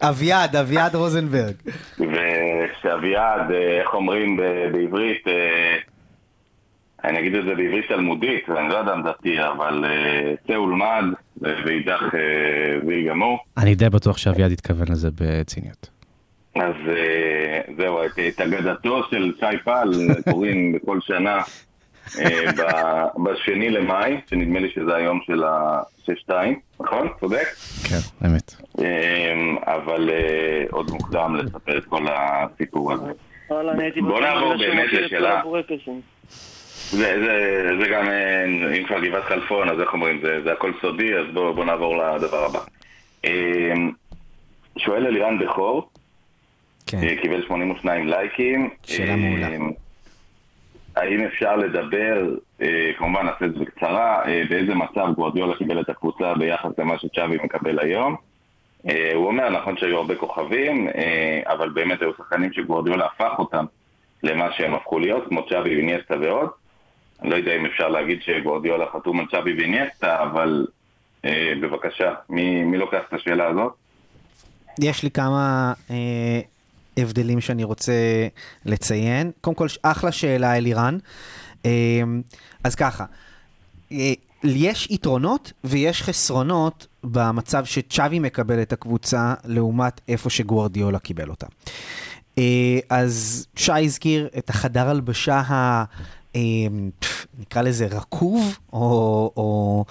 אביעד, אביעד רוזנברג. ושאביעד, אה, איך אומרים בעברית, אה, אני אגיד את זה בעברית תלמודית, אני לא יודע אם דתי, אבל צא ולמד, ואידך ויגמור. אני די בטוח שאביעד התכוון לזה בציניות. אז זהו, את, אגדתו של שי פל קוראים בכל שנה בשני למאי, שנדמה לי שזה היום של השש-שתיים, נכון? צודק? כן, אמת. אה, אבל אה, עוד מוקדם לספר את כל הסיפור הזה. בוא נעבור באמת לשאלה. זה, זה, זה גם, אה, אם כבר גבעת חלפון, אז איך אומרים, זה, זה הכל סודי, אז בואו בוא נעבור לדבר הבא. אה, שואל אלירן בכור, כן. אה, קיבל 82 לייקים. שאלה אה, מעולה. האם אפשר לדבר, אה, כמובן נעשה את זה בקצרה, אה, באיזה מצב גוורדיולה קיבל את הקבוצה ביחס למה שצ'אבי מקבל היום? אה, הוא אומר, נכון שהיו הרבה כוכבים, אבל באמת היו שחקנים שגוורדיולה הפך אותם למה שהם הפכו להיות, כמו צ'אבי ויניאסטה ועוד. אני לא יודע אם אפשר להגיד שגוורדיולה חתום על צ'אבי ויניאסטה, אבל בבקשה, מי, מי לוקח את השאלה הזאת? יש לי כמה אה, הבדלים שאני רוצה לציין. קודם כל, אחלה שאלה, אלירן. אה, אז ככה, אה, יש יתרונות ויש חסרונות במצב שצ'אבי מקבל את הקבוצה לעומת איפה שגוורדיולה קיבל אותה. אה, אז שי הזכיר את החדר הלבשה ה... אה, פף, נקרא לזה רקוב, או, או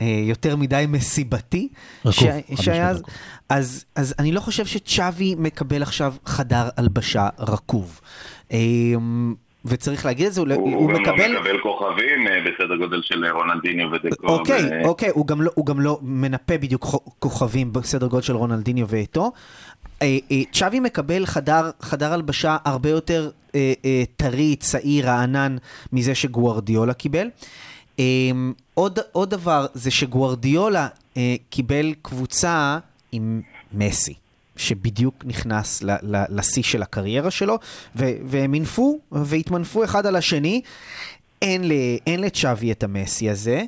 אה, יותר מדי מסיבתי. רקוב, ש- שהיה אז, רקוב. אז, אז אני לא חושב שצ'אבי מקבל עכשיו חדר הלבשה רקוב. אה, וצריך להגיד את זה, הוא, הוא, הוא, הוא גם מקבל... לא מקבל כוכבים אה, בסדר גודל של רונלדיניו ודקו. אוקיי, ו- אוקיי, הוא גם, לא, הוא גם לא מנפה בדיוק כוכבים בסדר גודל של רונלדיניו ואתו. אה, אה, צ'אבי מקבל חדר, חדר הלבשה הרבה יותר אה, טרי, צעיר, רענן, מזה שגוארדיולה קיבל. אה, עוד, עוד דבר זה שגוארדיולה קיבל קבוצה עם מסי. שבדיוק נכנס לשיא של הקריירה שלו, והם אינפו והתמנפו אחד על השני. אין, אין לצ'אבי את המסי הזה.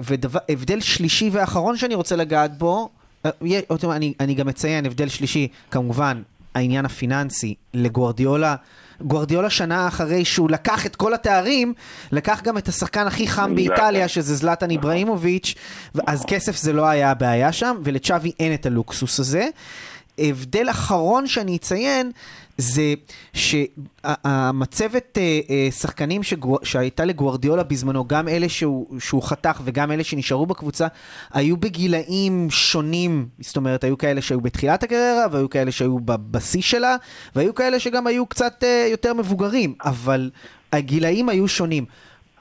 והבדל שלישי ואחרון שאני רוצה לגעת בו, אה, אני, אני גם אציין הבדל שלישי, כמובן, העניין הפיננסי לגוארדיולה. גוארדיולה שנה אחרי שהוא לקח את כל התארים, לקח גם את השחקן הכי חם. באיטליה, שזה זלטן איברהימוביץ', אז כסף זה לא היה הבעיה שם, ולצ'אבי אין את הלוקסוס הזה. הבדל אחרון שאני אציין, זה שהמצבת אה, אה, שחקנים שגו, שהייתה לגוארדיולה בזמנו, גם אלה שהוא, שהוא חתך וגם אלה שנשארו בקבוצה, היו בגילאים שונים. זאת אומרת, היו כאלה שהיו בתחילת הקריירה, והיו כאלה שהיו ב- בשיא שלה, והיו כאלה שגם היו קצת אה, יותר מבוגרים, אבל הגילאים היו שונים.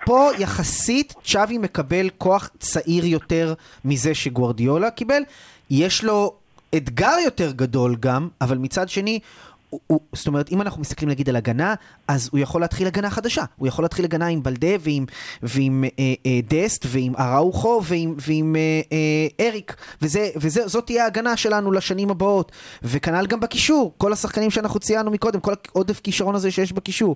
פה יחסית צ'אבי מקבל כוח צעיר יותר מזה שגוארדיולה קיבל. יש לו אתגר יותר גדול גם, אבל מצד שני, הוא, הוא, זאת אומרת, אם אנחנו מסתכלים נגיד על הגנה, אז הוא יכול להתחיל הגנה חדשה. הוא יכול להתחיל הגנה עם בלדה ועם, ועם אה, אה, דסט ועם אראוחו ועם, ועם אה, אה, אריק. וזה, וזה, זאת תהיה ההגנה שלנו לשנים הבאות. וכנ"ל גם בקישור, כל השחקנים שאנחנו ציינו מקודם, כל העודף כישרון הזה שיש בקישור.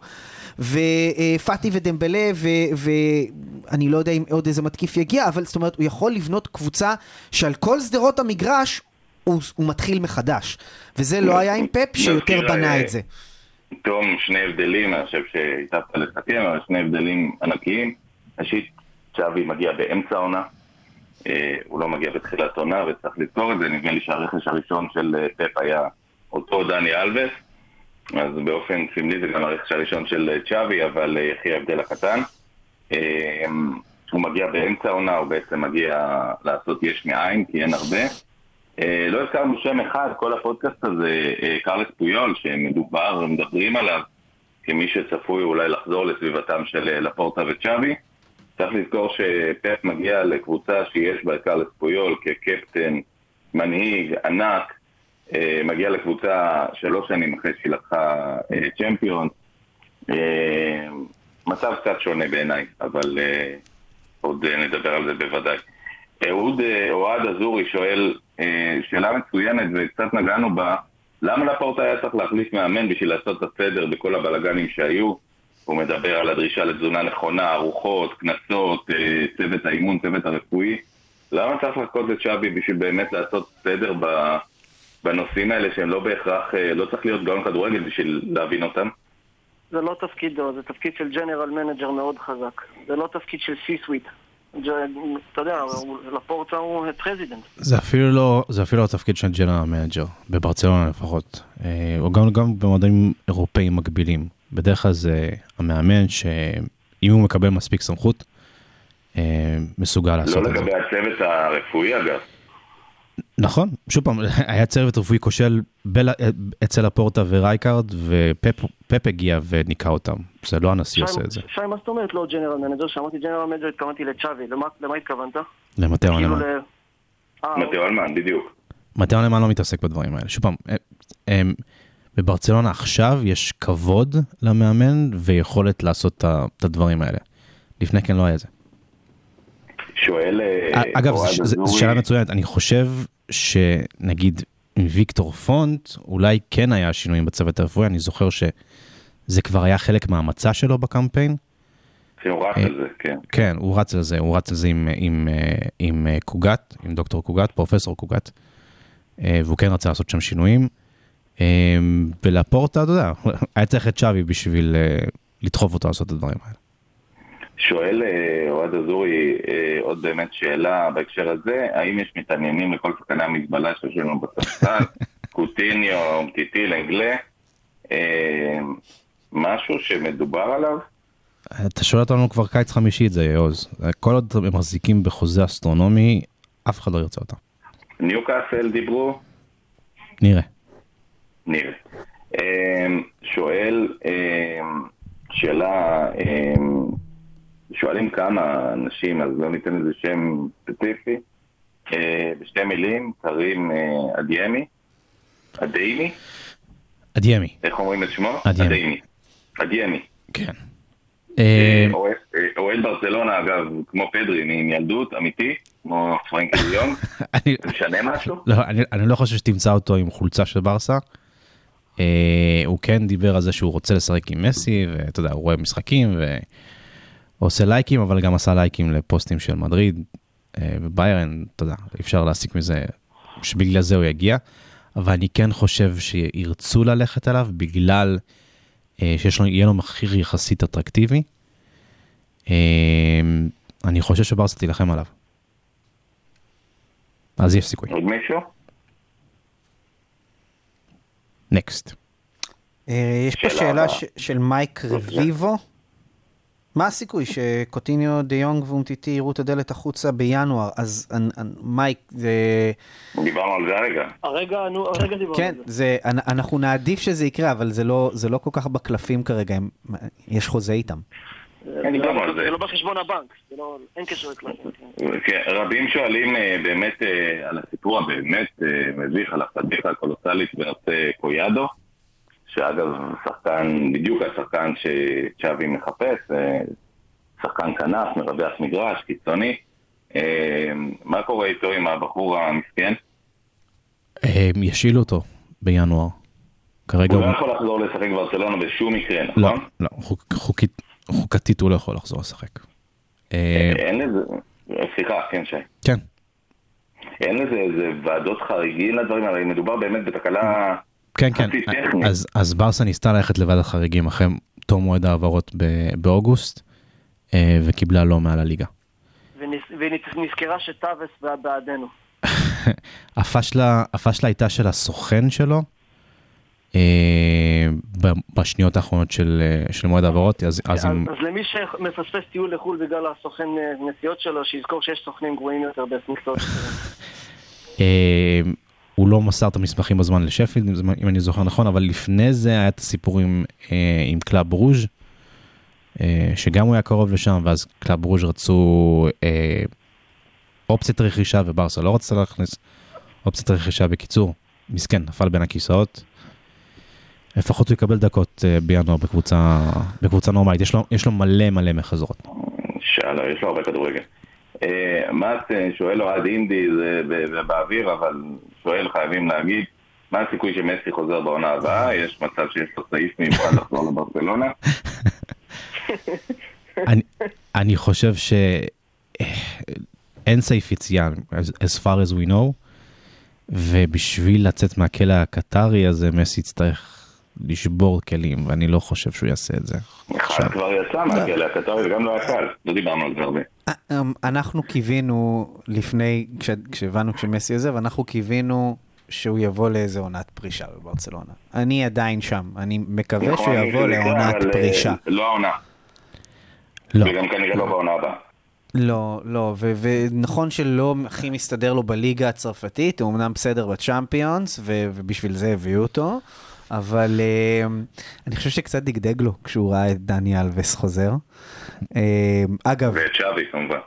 ופאטי ודמבלה, ואני לא יודע אם עוד איזה מתקיף יגיע, אבל זאת אומרת, הוא יכול לבנות קבוצה שעל כל שדרות המגרש הוא, הוא מתחיל מחדש. וזה לא היה עם פפ שיותר בנה אה, את זה. תום, שני הבדלים, אני חושב שהיטבת לסכם, אבל שני הבדלים ענקיים. ראשית, צ'אבי מגיע באמצע העונה, אה, הוא לא מגיע בתחילת עונה, וצריך לזכור את זה, נדמה לי שהרכש הראשון של אה, פפ היה אותו דני אלבס, אז באופן סמלי זה גם הרכש הראשון של צ'אבי, אבל יחי ההבדל הקטן. הוא מגיע באמצע העונה, הוא בעצם מגיע לעשות יש מאין, כי אין הרבה. אה, לא הזכרנו שם אחד, כל הפודקאסט הזה, אה, קרלס פויול, שמדובר, מדברים עליו כמי שצפוי אולי לחזור לסביבתם של אה, לפורטה וצ'אבי. צריך לזכור שפפ מגיע לקבוצה שיש בה קרלס פויול כקפטן, מנהיג, ענק, מגיע לקבוצה שלוש שנים אחרי שהיא לקחה צ'מפיון. מצב קצת שונה בעיניי, אבל עוד נדבר על זה בוודאי. אה, אוהד אזורי שואל אה, שאלה מצוינת וקצת נגענו בה, למה לפורטה היה צריך להחליף מאמן בשביל לעשות את הסדר בכל הבלגנים שהיו? הוא מדבר על הדרישה לתזונה נכונה, ארוחות, קנסות, אה, צוות האימון, צוות הרפואי. למה צריך לחכות לצ'אבי בשביל באמת לעשות סדר בנושאים האלה שהם לא בהכרח, לא צריך להיות גאון כדורגל בשביל להבין אותם? זה לא תפקידו, זה תפקיד של general manager מאוד חזק. זה לא תפקיד של סי-סוויט. אתה יודע, הוא- לפורטה הוא president. זה אפילו לא, זה אפילו לא התפקיד של general manager, בברצלונה לפחות, אה, או גם, גם במועדונים אירופאים מקבילים. בדרך כלל זה המאמן שאם הוא מקבל מספיק סמכות, אה, מסוגל לעשות לא את זה. לגבי הצוות הרפואי אגב. נכון, שוב פעם, היה צוות רפואי כושל בל... אצל לפורטה ורייקארד, ופפ הגיע וניקה אותם. זה לא הנשיא עושה את זה. שי, מה זאת אומרת לא general manager? כשאמרתי general manager התכוונתי לצ'אבי, למה למה התכוונת? למטאו כאילו אלמן. ל... אה, מתיאו אלמן, בדיוק. מטאו אלמן לא מתעסק בדברים האלה. שוב פעם, הם- בברצלונה עכשיו יש כבוד למאמן ויכולת לעשות את הדברים האלה. לפני כן לא היה זה. שואל אה, אגב, אוהד זו- שאלה מצוינת. אני חושב שנגיד עם ויקטור פונט, אולי כן היה שינויים בצוות הרפואי, אני זוכר שזה כבר היה חלק מהמצע שלו בקמפיין. שהוא רץ אה, על זה, כן. כן, הוא רץ על זה, הוא רץ על זה עם, עם, אה, עם אה, קוגת, עם דוקטור קוגת, פרופסור קוגת, אה, והוא כן רצה לעשות שם שינויים. אה, ולפורטה, אתה יודע, היה צריך את שווי בשביל אה, לדחוף אותו לעשות את הדברים האלה. שואל אה, אוהד אזורי אה, עוד באמת שאלה בהקשר הזה, האם יש מתעניינים לכל שחקני המזבלה שיש לנו בספסל, קוטיניו, אומטיטי, לנגלה, אה, משהו שמדובר עליו? אתה שואל אותנו כבר קיץ חמישי את זה, יעוז. כל עוד הם מחזיקים בחוזה אסטרונומי, אף אחד לא ירצה אותם. ניוקאסל דיברו? נראה. נראה. שואל שאלה, שואלים כמה אנשים, אז לא ניתן לזה שם ספציפי. אה, בשתי מילים, קרים אה, אדיימי, אדיימי, אדיאמי. איך אומרים את שמו? אדיימי. אדיימי. אדיימי. כן. אה, אוהד- ברצלונה, אגב, כמו פדרי, מילדות, אמיתי, כמו אני- זה משנה משהו? לא, אני, לא חושב שתמצא אותו עם חולצה של ברסה. הוא כן דיבר על זה שהוא רוצה לשחק עם מסי, ואתה יודע, הוא רואה משחקים ועושה לייקים, אבל גם עשה לייקים לפוסטים של מדריד אה, וביירן, אתה יודע, אפשר להסיק מזה שבגלל זה הוא יגיע. אבל אני כן חושב שירצו ללכת עליו בגלל אה, שיש לו, יהיה לו מחיר יחסית אטרקטיבי. אה, אני חושב שברסה תילחם עליו. אז יש סיכוי. עוד מישהו? נקסט. אה, יש פה שאלה של מייק רביבו. מה הסיכוי שקוטיניו, דה יונג ואומטיטי יראו את הדלת החוצה בינואר? אז אנ- אנ- מייק, זה... דיברנו על זה הרגע. הרגע, נו, הרגע דיברנו כן, על זה. אנ- אנחנו נעדיף שזה יקרה, אבל זה לא, זה לא כל כך בקלפים כרגע, הם, יש חוזה איתם. זה דיברנו לא- זה. לא בחשבון הבנק, זה לא, אין קשר לקלפים. כן. כן, רבים שואלים אה, באמת אה, על הסיפור הבאמת אה, מביך, על הפדיחה הקולוסלית בנושא קויאדו, שאגב, שחקן, בדיוק השחקן שצ'אבי מחפש, אה, שחקן כנף, מרווח מגרש, קיצוני. אה, מה קורה איתו עם הבחור המסכן? הם ישאילו אותו בינואר. כרגע הוא הוא... לא יכול לחזור לשחק ברצלונה בשום מקרה, לא, נכון? לא, חוק- חוקית- חוקתית הוא לא יכול לחזור לשחק. אה, אין לזה, סליחה, כן שי. כן, אין לזה איזה ועדות חריגים לדברים האלה, מדובר באמת בתקלה כן, כן. אז- אז ברסה ניסתה ללכת לוועדת חריגים אחרי תום מועד ההעברות באוגוסט, אה, וקיבלה לא מעל הליגה. ונז- והיא נזכרה שטאבס בע- בעדנו. הפשלה, הפשלה הייתה של הסוכן שלו, אה, בשניות האחרונות של, אה, של מועד ההעברות, אז, אז אז, הם... אז למי שמפספס טיול לחו"ל בגלל הסוכן נסיעות שלו, שיזכור שיש סוכנים גרועים יותר בסמכתות. הוא לא מסר את המסמכים בזמן לשפילד, אם, אני זוכר נכון, אבל לפני זה היה את הסיפור עם, אה, עם קלאב ברוז', אה, שגם הוא היה קרוב לשם, ואז קלאב ברוז' רצו אה, אופציית רכישה, וברסה לא רצתה להכניס אופציית רכישה. בקיצור, מסכן, נפל בין הכיסאות. לפחות הוא יקבל דקות בינואר בקבוצה, בקבוצה נורמלית, יש לו, יש לו מלא מלא מחזרות. שאלה, יש לו הרבה כדורגל. אה, מאט אה, שואל אוהד אינדי, זה באוויר, אבל שואל, חייבים להגיד, מה הסיכוי שמסי חוזר בעונה הבאה? יש מצב שיש לו סעיף מיוחד לחזור לברצלונה? אני, חושב שאין סעיף יציאה, as far as we know, ובשביל לצאת מהכלא הקטרי הזה, מסי יצטרך לשבור כלים, ואני לא חושב שהוא יעשה את זה. אחד כבר יצא מהכלא הקטרי, וגם לא היה קל, לא דיברנו על זה הרבה. אה, אמ, אנחנו קיווינו לפני, כש- כשהבנו כשמסי עוזב, אנחנו קיווינו שהוא יבוא לאיזה עונת פרישה בברצלונה. אני עדיין שם, אני מקווה שהוא נכון, יבוא זה יקרה, לעונת אה, פרישה. לא העונה, לא, וגם כנראה לא בעונה הבאה. לא, לא, ו- ונכון שלא הכי מסתדר לו בליגה הצרפתית, הוא אמנם בסדר בצ'אמפיונס, ו- ובשביל זה הביאו אותו, אבל אה, אני חושב שקצת דגדג לו כשהוא ראה את דני אלווס חוזר. אה, אגב, ואת שווי כמובן.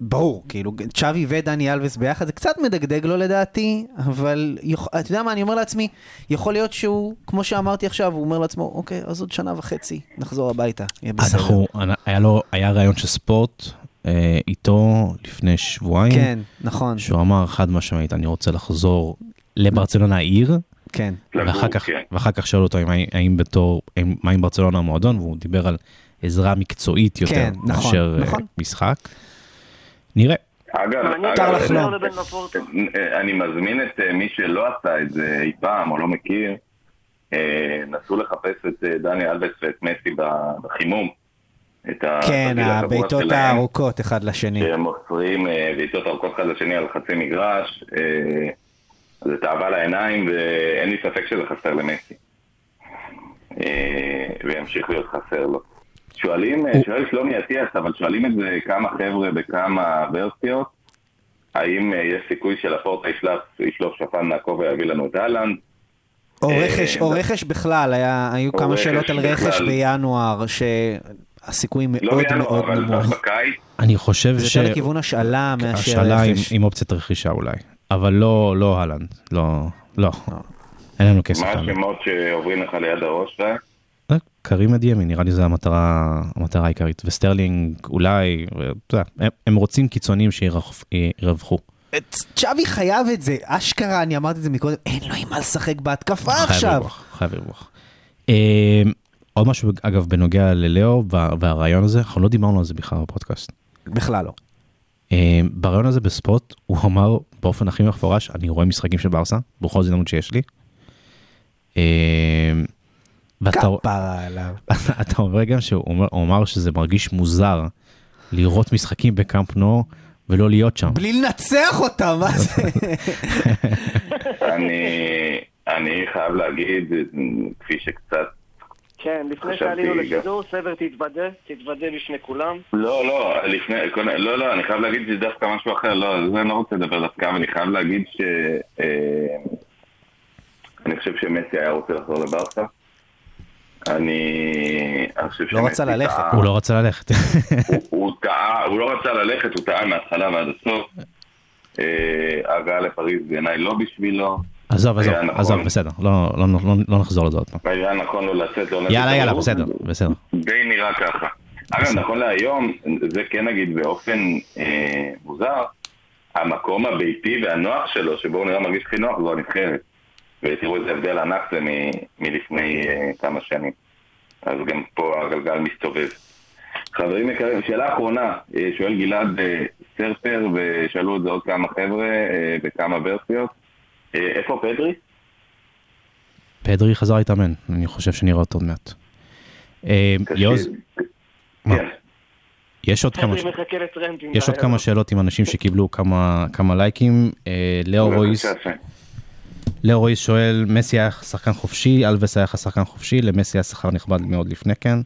ברור, כאילו, צ'אבי ודני אלווס ביחד, זה קצת מדגדג לו לדעתי, אבל יכ... אתה יודע מה, אני אומר לעצמי, יכול להיות שהוא, כמו שאמרתי עכשיו, הוא אומר לעצמו, אוקיי, אז עוד שנה וחצי נחזור הביתה, יהיה בסדר. אנחנו, היה לו, היה ראיון של ספורט אה, איתו לפני שבועיים, כן, נכון, שהוא אמר חד משמעית, אני רוצה לחזור לברצלונה העיר, כן. לגור, ואחר כך, כן. ואחר כך שאלו אותו האם, האם בתור, האם, מה עם ברצלונה המועדון, והוא דיבר על עזרה מקצועית יותר כן, נכון, מאשר אה, נכון. משחק. נראה. אגב, אגב. אני מזמין את אה, מי שלא עשה את זה אי פעם או לא מכיר, אה, נסו לחפש את דני אלבס ואת מסי בחימום. כן, הבעיטות הארוכות אחד לשני. שהם מוסרים בעיטות ארוכות אחד לשני על חצי מגרש, אה, זה תאווה לעיניים ואין לי ספק שזה חסר למסי. אה, וימשיך להיות חסר לו. שואלים, שואל שלומי אטיאס, אבל שואלים את זה כמה חבר'ה בכמה ורסיות, האם אה, יש סיכוי שלפורטה ישלח, ישלוף שפן מהכובע ויביא לנו את אהלנד? או אה, רכש, או ד- רכש בכלל, היה- היו כמה שאלות על רכש. בינואר, שהסיכויים לא מאוד מאוד נמוך. אני חושב זה ש... יותר לכיוון השאלה מאשר השאלה רכש. עם אופציית רכישה אולי, אבל לא, לא הלנד, לא, לא, אין לנו כסף. מה. השמות שעוברים לך ליד הראש? שי? אה, קרים אדיאמי, נראה לי זו המטרה, המטרה העיקרית, וסטרלינג אולי, ואתה יודע, הם, הם רוצים קיצונים שירווחו. צ'אבי חייב את זה, אשכרה, אני אמרתי את זה מקודם, אין לו עם מה לשחק בהתקפה חייב עכשיו. לברוח, חייב לברוח. אה, עוד משהו, אגב, בנוגע ללאו וה- והרעיון הזה, אנחנו לא דיברנו על זה בכלל בפודקאסט. בכלל לא. אה, ברעיון הזה בספוט, הוא אמר באופן הכי מפורש, אני רואה משחקים של ברסה, בכל הזדמנות שיש לי. ואתה כפרה עליו. אתה אומר גם שהוא אמר שזה מרגיש מוזר לראות משחקים בקאמפ נו ולא להיות שם. בלי לנצח אותם, מה זה? אני, אני חייב להגיד, כפי שקצת... כן, לפני שעלינו. לשידור, סבר תתוודה, תתוודה בפני כולם. לא, לא, לפני, לא, לא, אני חייב להגיד שזה דווקא משהו אחר, לא, על זה אני לא רוצה לדבר דווקא, אבל אני חייב להגיד ש... אה, אני חושב שמסי היה רוצה לחזור לברסה. אני... לא רצה ללכת. טעה. הוא לא רצה ללכת. הוא- הוא טעה, הוא לא רצה ללכת, הוא טעה מההתחלה ועד הסוף. אה, ההגעה לפריז בעיניי לא בשבילו. עזוב, עזוב, היה נכון. עזוב, בסדר, לא, לא, לא, לא נחזור לזה עוד פעם. היה נכון לו לצאת לעונת יאללה, יאללה, התעוררות. בסדר, בסדר. די נראה ככה. אגב, נכון להיום, זה כן נגיד באופן אה, מוזר, המקום הביתי והנוח שלו, שבו הוא נראה מרגיש הכי נוח, זו הנבחרת. ותראו איזה הבדל ענק זה מלפני אה, כמה שנים. אז גם פה הגלגל מסתובב. חברים יקרים, שאלה אחרונה, אה, שואל גלעד סרפר, ושאלו את זה עוד כמה חבר'ה בכמה ורסיות. אה, איפה פדרי? פדרי חזר להתאמן, אני חושב שנראה אותו עוד מעט. אה, יוז, מה? כן. יש עוד כמה... יש עוד. כמה שאלות עם אנשים שקיבלו כמה, כמה לייקים. אה, לאו רויס. לאו רויס שואל, מסי היה שחקן חופשי, אלווס היה שחקן חופשי, למסי היה שכר נכבד מאוד לפני כן,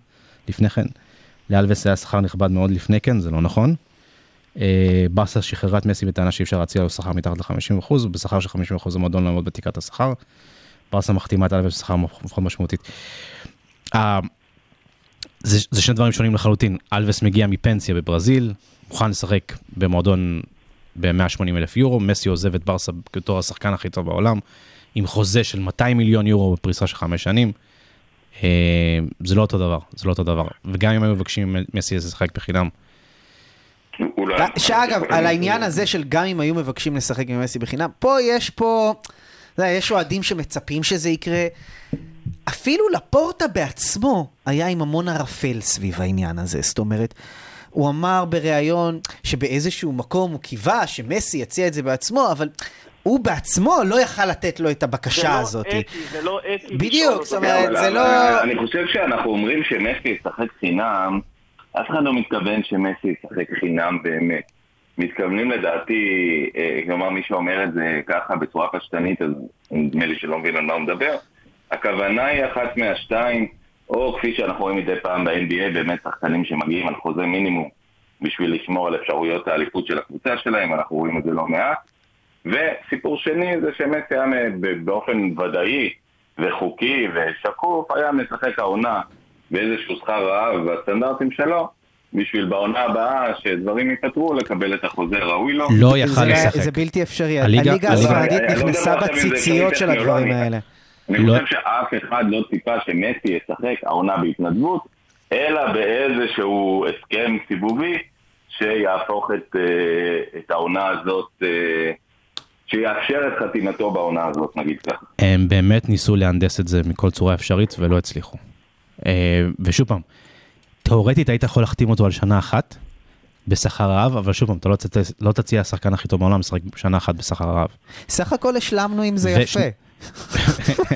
לפני כן. לאלווס היה שכר נכבד מאוד לפני כן, זה לא נכון. אה, באסה שחררה את מסי בטענה שאי אפשר להציע לו שכר מתחת ל-50%, ובשכר של 50% המועדון לעמוד בתקרת השכר. ברסה מחתימה את אלווס בשכר משמעותית. אה, זה, זה שני דברים שונים לחלוטין. אלווס מגיע מפנסיה בברזיל, מוכן לשחק במועדון ב-180 אלף יורו, מסי עוזב את ברסה בתור השחקן הכי טוב בעולם, עם חוזה של 200 מיליון יורו בפריסה של חמש שנים. אה, זה לא אותו דבר, זה לא אותו דבר. וגם אם היו מבקשים ממסי לשחק בחינם, הוא לא שאגב. על העניין הזה של גם אם היו מבקשים לשחק עם מסי בחינם, פה יש פה, יודע, יש אוהדים שמצפים שזה יקרה. אפילו לפורטה בעצמו היה עם המון ערפל סביב העניין הזה, זאת אומרת, הוא אמר בריאיון שבאיזשהו מקום הוא קיווה שמסי יציע את זה בעצמו, אבל הוא בעצמו לא יכל לתת לו את הבקשה הזאת. זה לא אתי, זה לא אתי. בדיוק. זאת אומרת, זה לא- אני חושב שאנחנו אומרים שמסי ישחק חינם, אף אחד לא מתכוון שמסי ישחק חינם באמת. מתכוונים לדעתי, אה, כלומר מי שאומר את זה ככה בצורה פשטנית, אז נדמה לי שלא מבין על מה הוא מדבר. הכוונה היא אחת מהשתיים, או כפי שאנחנו רואים מדי פעם ב-NBA, באמת שחקנים שמגיעים על חוזה מינימום בשביל לשמור על אפשרויות האליפות של הקבוצה שלהם, אנחנו רואים את זה לא מעט. וסיפור שני זה שמסי היה באופן ודאי וחוקי ושקוף, היה משחק העונה באיזשהו שכר רעב בסטנדרטים שלו, בשביל בעונה הבאה שדברים ייפתרו, לקבל את החוזה הראוי לו. לא יכל זה- לשחק. זה בלתי אפשרי. הליגה- הספרדית לא נכנסה בציציות של הדברים האלה. אני לא. חושב שאף אחד לא ציפה שמסי ישחק העונה בהתנדבות, אלא באיזשהו הסכם סיבובי שיהפוך את, אה, את העונה הזאת, אה, שיאפשר את חתימתו בעונה הזאת, נגיד ככה. הם באמת ניסו להנדס את זה מכל צורה אפשרית ולא הצליחו. אה, ושוב פעם, תאורטית היית יכול להחתים אותו על שנה אחת בשכר רעב, אבל שוב פעם, אתה לא, תצ... לא תציע לשחקן הכי טוב בעולם לשחק שנה אחת בשכר רעב. סך הכל השלמנו עם זה וש- יפה.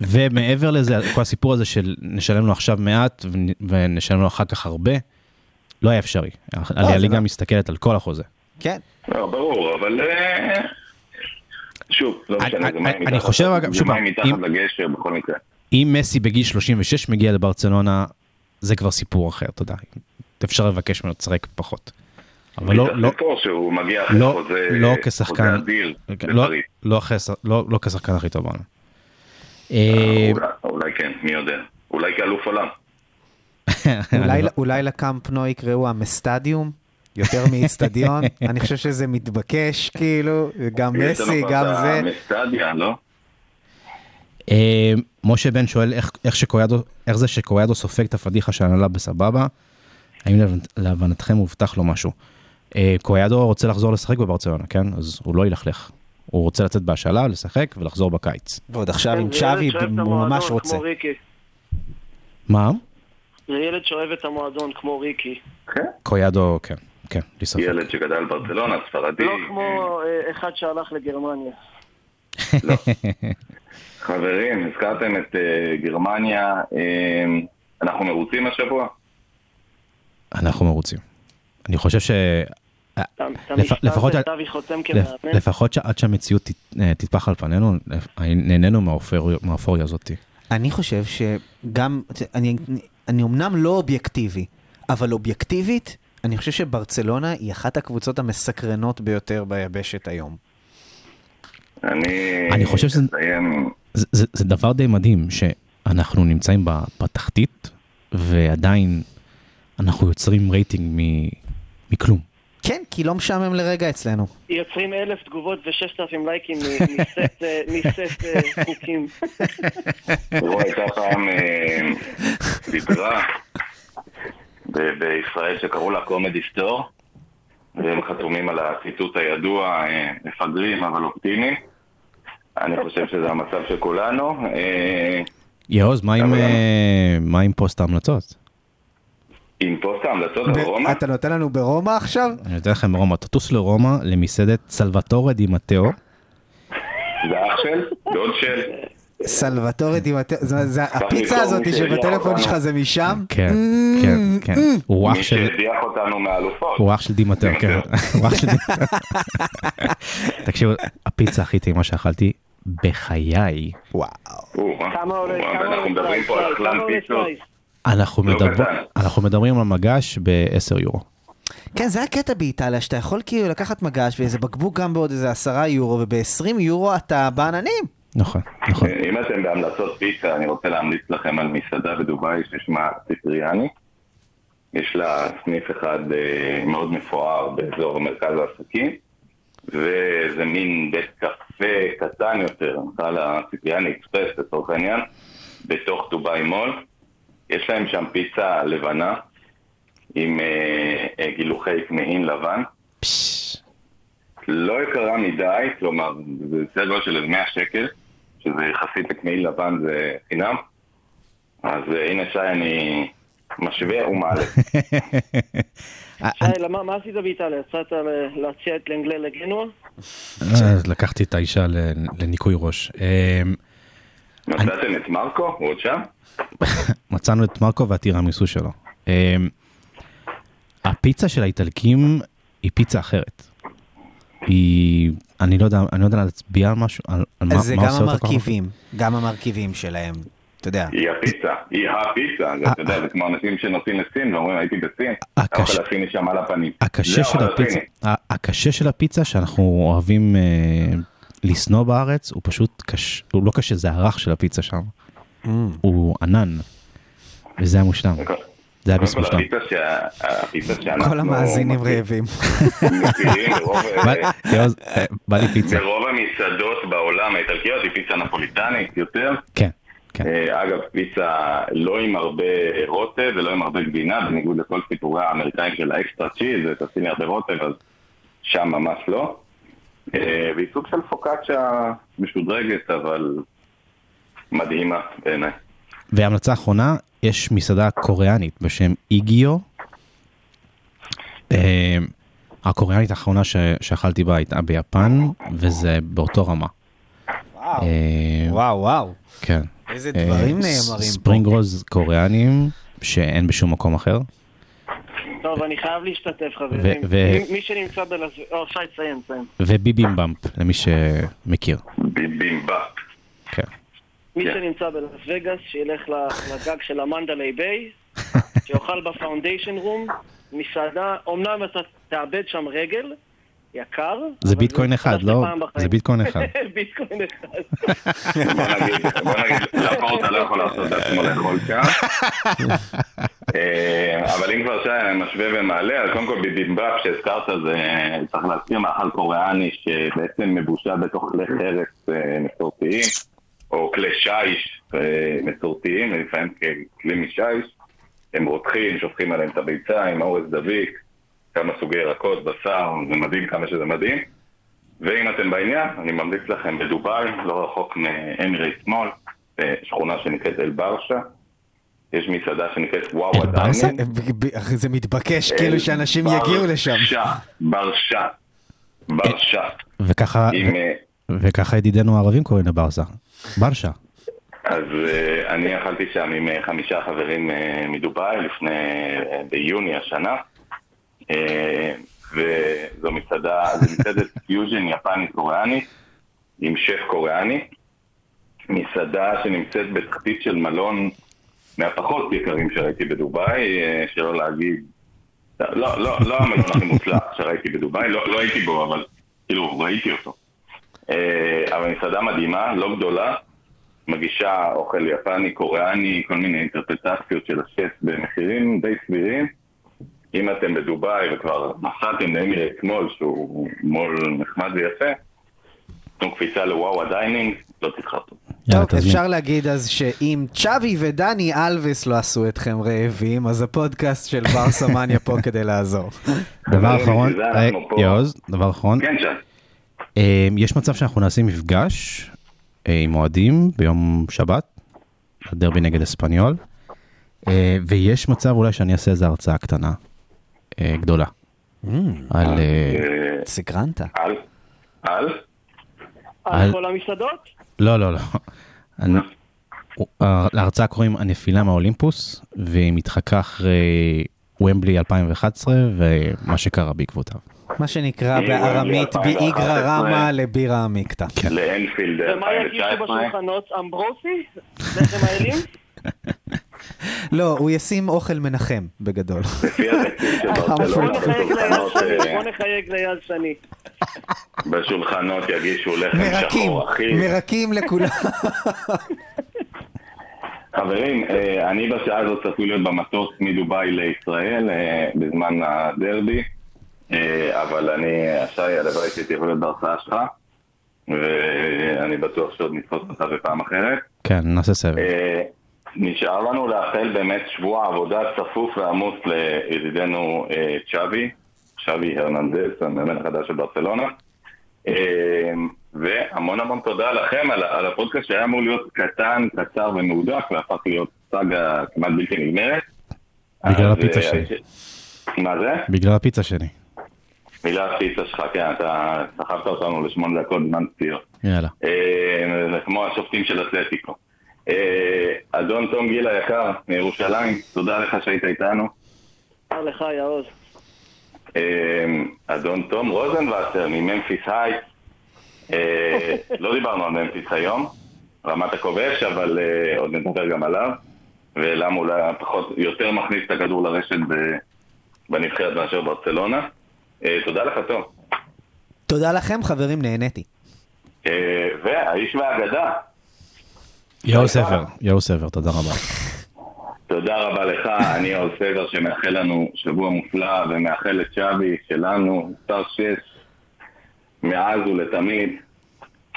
ומעבר לזה, כל הסיפור הזה של נשלם לו עכשיו מעט ונ- ונשלם לו אחר כך הרבה, לא היה אפשרי. זה הליגה לא. מסתכלת על כל החוזה. כן. לא, ברור, אבל... אה, שוב, לא משנה, זה מים מתחת- לגשר בכל מקרה. אם מסי בגיל 36 מגיע לברצלונה, זה כבר סיפור אחר, אתה יודע. אפשר לבקש ממנו לשחק פחות. אבל לא, לא, שהוא מגיע אחרי לא, חוזה לא כשחקן, אדיר לא. לא, אחרי, לא, לא כשחקן הכי טוב בעולם. אה, אולי- אולי כן, מי יודע. אולי כאלוף עולם. אולי- אולי לקאמפ נו יקראו המסטדיום, יותר מאיצטדיון. אני חושב שזה מתבקש, כאילו, גם לנו מסי, כבר גם זה. המסטדיה, לא? אה, משה בן שואל איך, איך, שקוריאדו, איך זה שקוריאדו סופג את הפדיחה של הנהלה בסבבה, האם להבנ- להבנתכם הובטח לו משהו? אה, קוריאדו רוצה לחזור לשחק בברצלונה, כן? אז הוא לא ילכלך. הוא רוצה לצאת בהשאלה, לשחק ולחזור בקיץ. ועוד עכשיו עם כן, צ'אבי, הוא ממש רוצה. מה? זה ילד שאוהב את המועדון כמו ריקי. כן. קוריאדו, כן, כן, בלי ספק. ילד שגדל בברצלונה, ספרדי. לא כמו אה, אחד שהלך לגרמניה. חברים, הזכרתם את אה, גרמניה, אה, אנחנו מרוצים השבוע? אנחנו מרוצים. אני חושב ש... לפחות- שעד שהמציאות אה, תטפח על פנינו, נהנינו מהאופוריה- הזאת. אני חושב שגם, אני, אני אמנם לא אובייקטיבי, אבל אובייקטיבית, אני חושב שברצלונה היא אחת הקבוצות המסקרנות ביותר ביבשת היום. אני... אני חושב שזה-. זה, זה, זה דבר די מדהים שאנחנו נמצאים בתחתית ועדיין אנחנו יוצרים רייטינג מ, מכלום. כן, כי לא משעמם לרגע אצלנו. יוצרים אלף תגובות וששת אלפים לייקים מסט, אה, אה, חוקים. רוע הייתה פעם אה, דיברה בישראל שקראו לה קומדי סטור והם חתומים על הציטוט הידוע, מפגרים אבל אופטימיים. אני חושב שזה המצב של כולנו. אה, יעוז, מה עם, אבל- אה, מה עם פוסט ההמלצות? עם פוסט ההמלצות על רומא, אתה נותן לנו ברומא עכשיו? אני אתן לכם רומא, תטוס לרומא למסעדת סלווטורה די מטאו. זה אח של, דוד של, סלווטורי דימטר, זה- זה הפיצה הזאת מי שבטלפון. שלך זה משם? כן, Mm, כן, כן. הוא אח מי של... שהדיח אותנו מהאלופות. הוא אח של די מטאו, כן. הוא אח של די מטאו. תקשיבו, הפיצה הכי טעימה שאכלתי בחיי. וואו. או, אה, כמה עולה, או, כמה אנחנו עולה מדברים? פה על כמה אכלן עולה פיצות. אנחנו, לא. אנחנו מדברים על מגש ב-10 יורו. כן, זה הקטע באיטליה, שאתה יכול כאילו לקחת מגש ואיזה בקבוק גם בעוד איזה עשרה יורו, וב-20 יורו אתה בעננים. נכון, נכון. אם אתם בהמלצות פיצה, אני רוצה להמליץ לכם על מסעדה בדובאי ששמה ציפריאני. יש לה סניף אחד אה, מאוד מפואר באזור מרכז העסקים, וזה מין בית קפה קטן יותר, נקרא לה ציפריאני אקספרס לצורך העניין, בתוך דובאי מול. יש להם שם פיצה לבנה עם אה, אה, גילוחי כמהין לבן. לא יקרה מדי, כלומר, זה סדר גודל של איזה 100 שקל, שזה יחסית לכמעיל לבן זה חינם. אז אה, הנה שי, אני משווה ומעלה. שי, למה- מה עשית באיטליה? יצאת ל- להציע את לנגלה לגנוע? אז לקחתי את האישה לניקוי ראש. אמ, מצאתם את מרקו? הוא עוד שם? מצאנו את מרקו והטירמיסו שלו. אמ, הפיצה של האיטלקים היא פיצה אחרת. היא, אני לא יודע, אני לא יודע להצביע על משהו, על, על מה, זה מה גם עושה אותה כל כך- המרכיבים, גם המרכיבים שלהם. אתה יודע. היא הפיצה, היא הפיצה, זה, אתה יודע, זה כמו אנשים שנוסעים לסין ואומרים הייתי בסין, הקש- האוכל הסיני שם על הפנים. הקשה זה של הפיצה, הקשה של הפיצה שאנחנו אוהבים אה, לשנוא בארץ, הוא פשוט קשה, הוא לא קשה, זה הרך של הפיצה שם. Mm. הוא ענן. וזה היה מושלם. זה היה ביס קודם כל, המאזינים רעבים. בא- אה, בא לי פיצה. ברוב המסעדות בעולם האיטלקיות היא פיצה נפוליטנית יותר. כן, כן. אה, אגב, פיצה לא עם הרבה רוטב ולא עם הרבה גבינה, בניגוד לכל סיפורי האמריקאים של האקסטרה צ'יז, ותשים לי הרבה רוטב, אז שם ממש לא. אה, והיא סוג של פוקאצ'ה משודרגת, אבל מדהימה בעיניי. והמלצה אחרונה, יש מסעדה קוריאנית בשם איגיו. אה, הקוריאנית האחרונה ש- שאכלתי בה הייתה ביפן, וזה באותו רמה. וואו, אה, וואו, וואו. כן. איזה אה, דברים נאמרים. ספרינג רוז קוריאנים, שאין בשום מקום אחר. טוב, אני חייב להשתתף, חברים. מי- שנמצא בלס... או, שי, תסיים, תסיים. וביבימבאפ, למי שמכיר. ביבימבאפ. כן. מי כן. שנמצא בלס וגאס, שילך ל- לגג של המנדליי ביי, שיאכל בפאונדיישן רום, מסעדה, אמנם אתה תאבד שם רגל, יקר. זה ביטקוין אחד, לא? לפעם בחיים. זה ביטקוין אחד. ביטקוין אחד. בוא נגיד, בוא נגיד, לפורטה לא יכול לעשות לעצמו לאכול שם. אה, אבל אם כבר שי משווה ומעלה, אז קודם כל ביבימבק שהזכרת זה, צריך להזכיר מאכל קוריאני שבעצם מבושל בתוך כלי חרס אה, מסורתיים, או כלי שיש אה, מסורתיים, לפעמים ככלי משיש. הם רותחים, שופכים עליהם את הביצה עם אורז דביק, כמה סוגי ירקות, בשר, זה מדהים כמה שזה מדהים. ואם אתם בעניין, אני ממליץ לכם בדובאי, לא רחוק מאמירייט מול, שכונה שנקראת אל ברשה. יש מסעדה שנקראת וואו. ב- ב- זה מתבקש כאילו שאנשים יגיעו לשם. ברשה, ברשה, אה, וככה ידידינו הערבים קוראים לברסה. ברשה. אז אה, אני אכלתי שם עם אה, חמישה חברים אה, מדובאי לפני, ביוני השנה. וזו מסעדה, זו מסעדת פיוז'ן יפנית קוריאנית עם שף קוריאני. מסעדה שנמצאת בתחתית של מלון מהפחות יקרים שראיתי בדובאי, שלא להגיד, לא, לא, לא המלון הכי מוצלח שראיתי בדובאי, לא, לא הייתי בו, אבל כאילו ראיתי אותו. אה, אבל מסעדה מדהימה, לא גדולה, מגישה אוכל יפני, קוריאני, כל מיני אינטרפטציות של השף במחירים די סבירים. אם אתם בדובאי וכבר נסעתם לאמירייט מול, שהוא מול נחמד ויפה, תנו קפיצה לוואו הדיינינג, לא תתחרטו. טוב. אפשר להגיד אז שאם צ'אבי ודני אלבס לא עשו אתכם רעבים, אז הפודקאסט של ברסה מניה פה כדי לעזור. דבר אחרון, אה. יעוז, דבר אחרון, כן, שי. אה, יש מצב שאנחנו נעשה מפגש אה, עם אוהדים ביום שבת, הדרבי נגד אספניול, אה, ויש מצב אולי שאני אעשה איזו הרצאה קטנה, אה, גדולה, על... אה, אה, סקרנת. על? על? על- על כל המסעדות? לא, לא, לא. אה, להרצאה קוראים הנפילה מהאולימפוס, והיא מתחקה אחרי ומבלי 2011 ומה שקרה בעקבותיו. מה שנקרא בארמית ב- 2011. באיגרא רמא לבירה עמיקתא. לאנפילד ומה יגישו 2019. בשולחנות? אמברוסי? לחם האלים? לא, הוא ישים אוכל מנחם בגדול. בוא נחייג ליד שני, אה, בוא נחייג ליד שני. בשולחנות יגישו לחם מרקים, שחור אחי. מרקים לכולם. חברים, אה, אני בשעה הזאת צפוי להיות במטוס מדובאי לישראל אה, בזמן הדרבי, אבל אני, שי, הלוואי שהייתי יכול להיות בהרצאה שלך, ואני בטוח שעוד נתפוס אותך בפעם אחרת. כן, נעשה סבב. אה, נשאר לנו לאחל באמת שבוע עבודה צפוף ועמוס לידידנו אה, צ'אבי, צ'אבי הרננדס, המאמן החדש של ברצלונה. אה, והמון המון תודה לכם על, על הפודקאסט שהיה אמור להיות קטן, קצר ומהודק, והפך להיות סאגה כמעט בלתי נגמרת. בגלל הפיצה אה, שלי. מה זה? בגלל הפיצה שלי. בגלל הפיצה שלך, כן, אתה סחבת אותנו לשמונה דקות זמן פציעות. יאללה. אה, זה כמו השופטים של אתלטיקו. אה, אדון תום גיל היקר מירושלים, תודה לך שהיית איתנו. תודה לך, יעוז. אה, אדון תום רוזנבסר מממפיס הייט, אה, לא דיברנו על ממפיס היום, רמת הכובש, אבל אה, עוד נדבר גם עליו, ולמה אולי פחות, יותר מכניס את הכדור לרשת ב- בנבחרת מאשר ברצלונה. אה, תודה לך, טוב. תודה לכם, חברים, נהניתי. אה, והאיש והאגדה, יאו ספר, יאו ספר, תודה רבה. תודה רבה לך, אני אור סבר שמאחל לנו שבוע מופלא ומאחל לצ'אבי שלנו, מספר 6, מאז ולתמיד,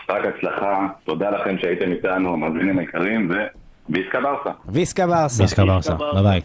רק הצלחה, תודה לכם שהייתם איתנו, המאזינים היקרים, וויסקה ברסה. ויסקה ברסה. ביסקה ברסה, ביי ביי.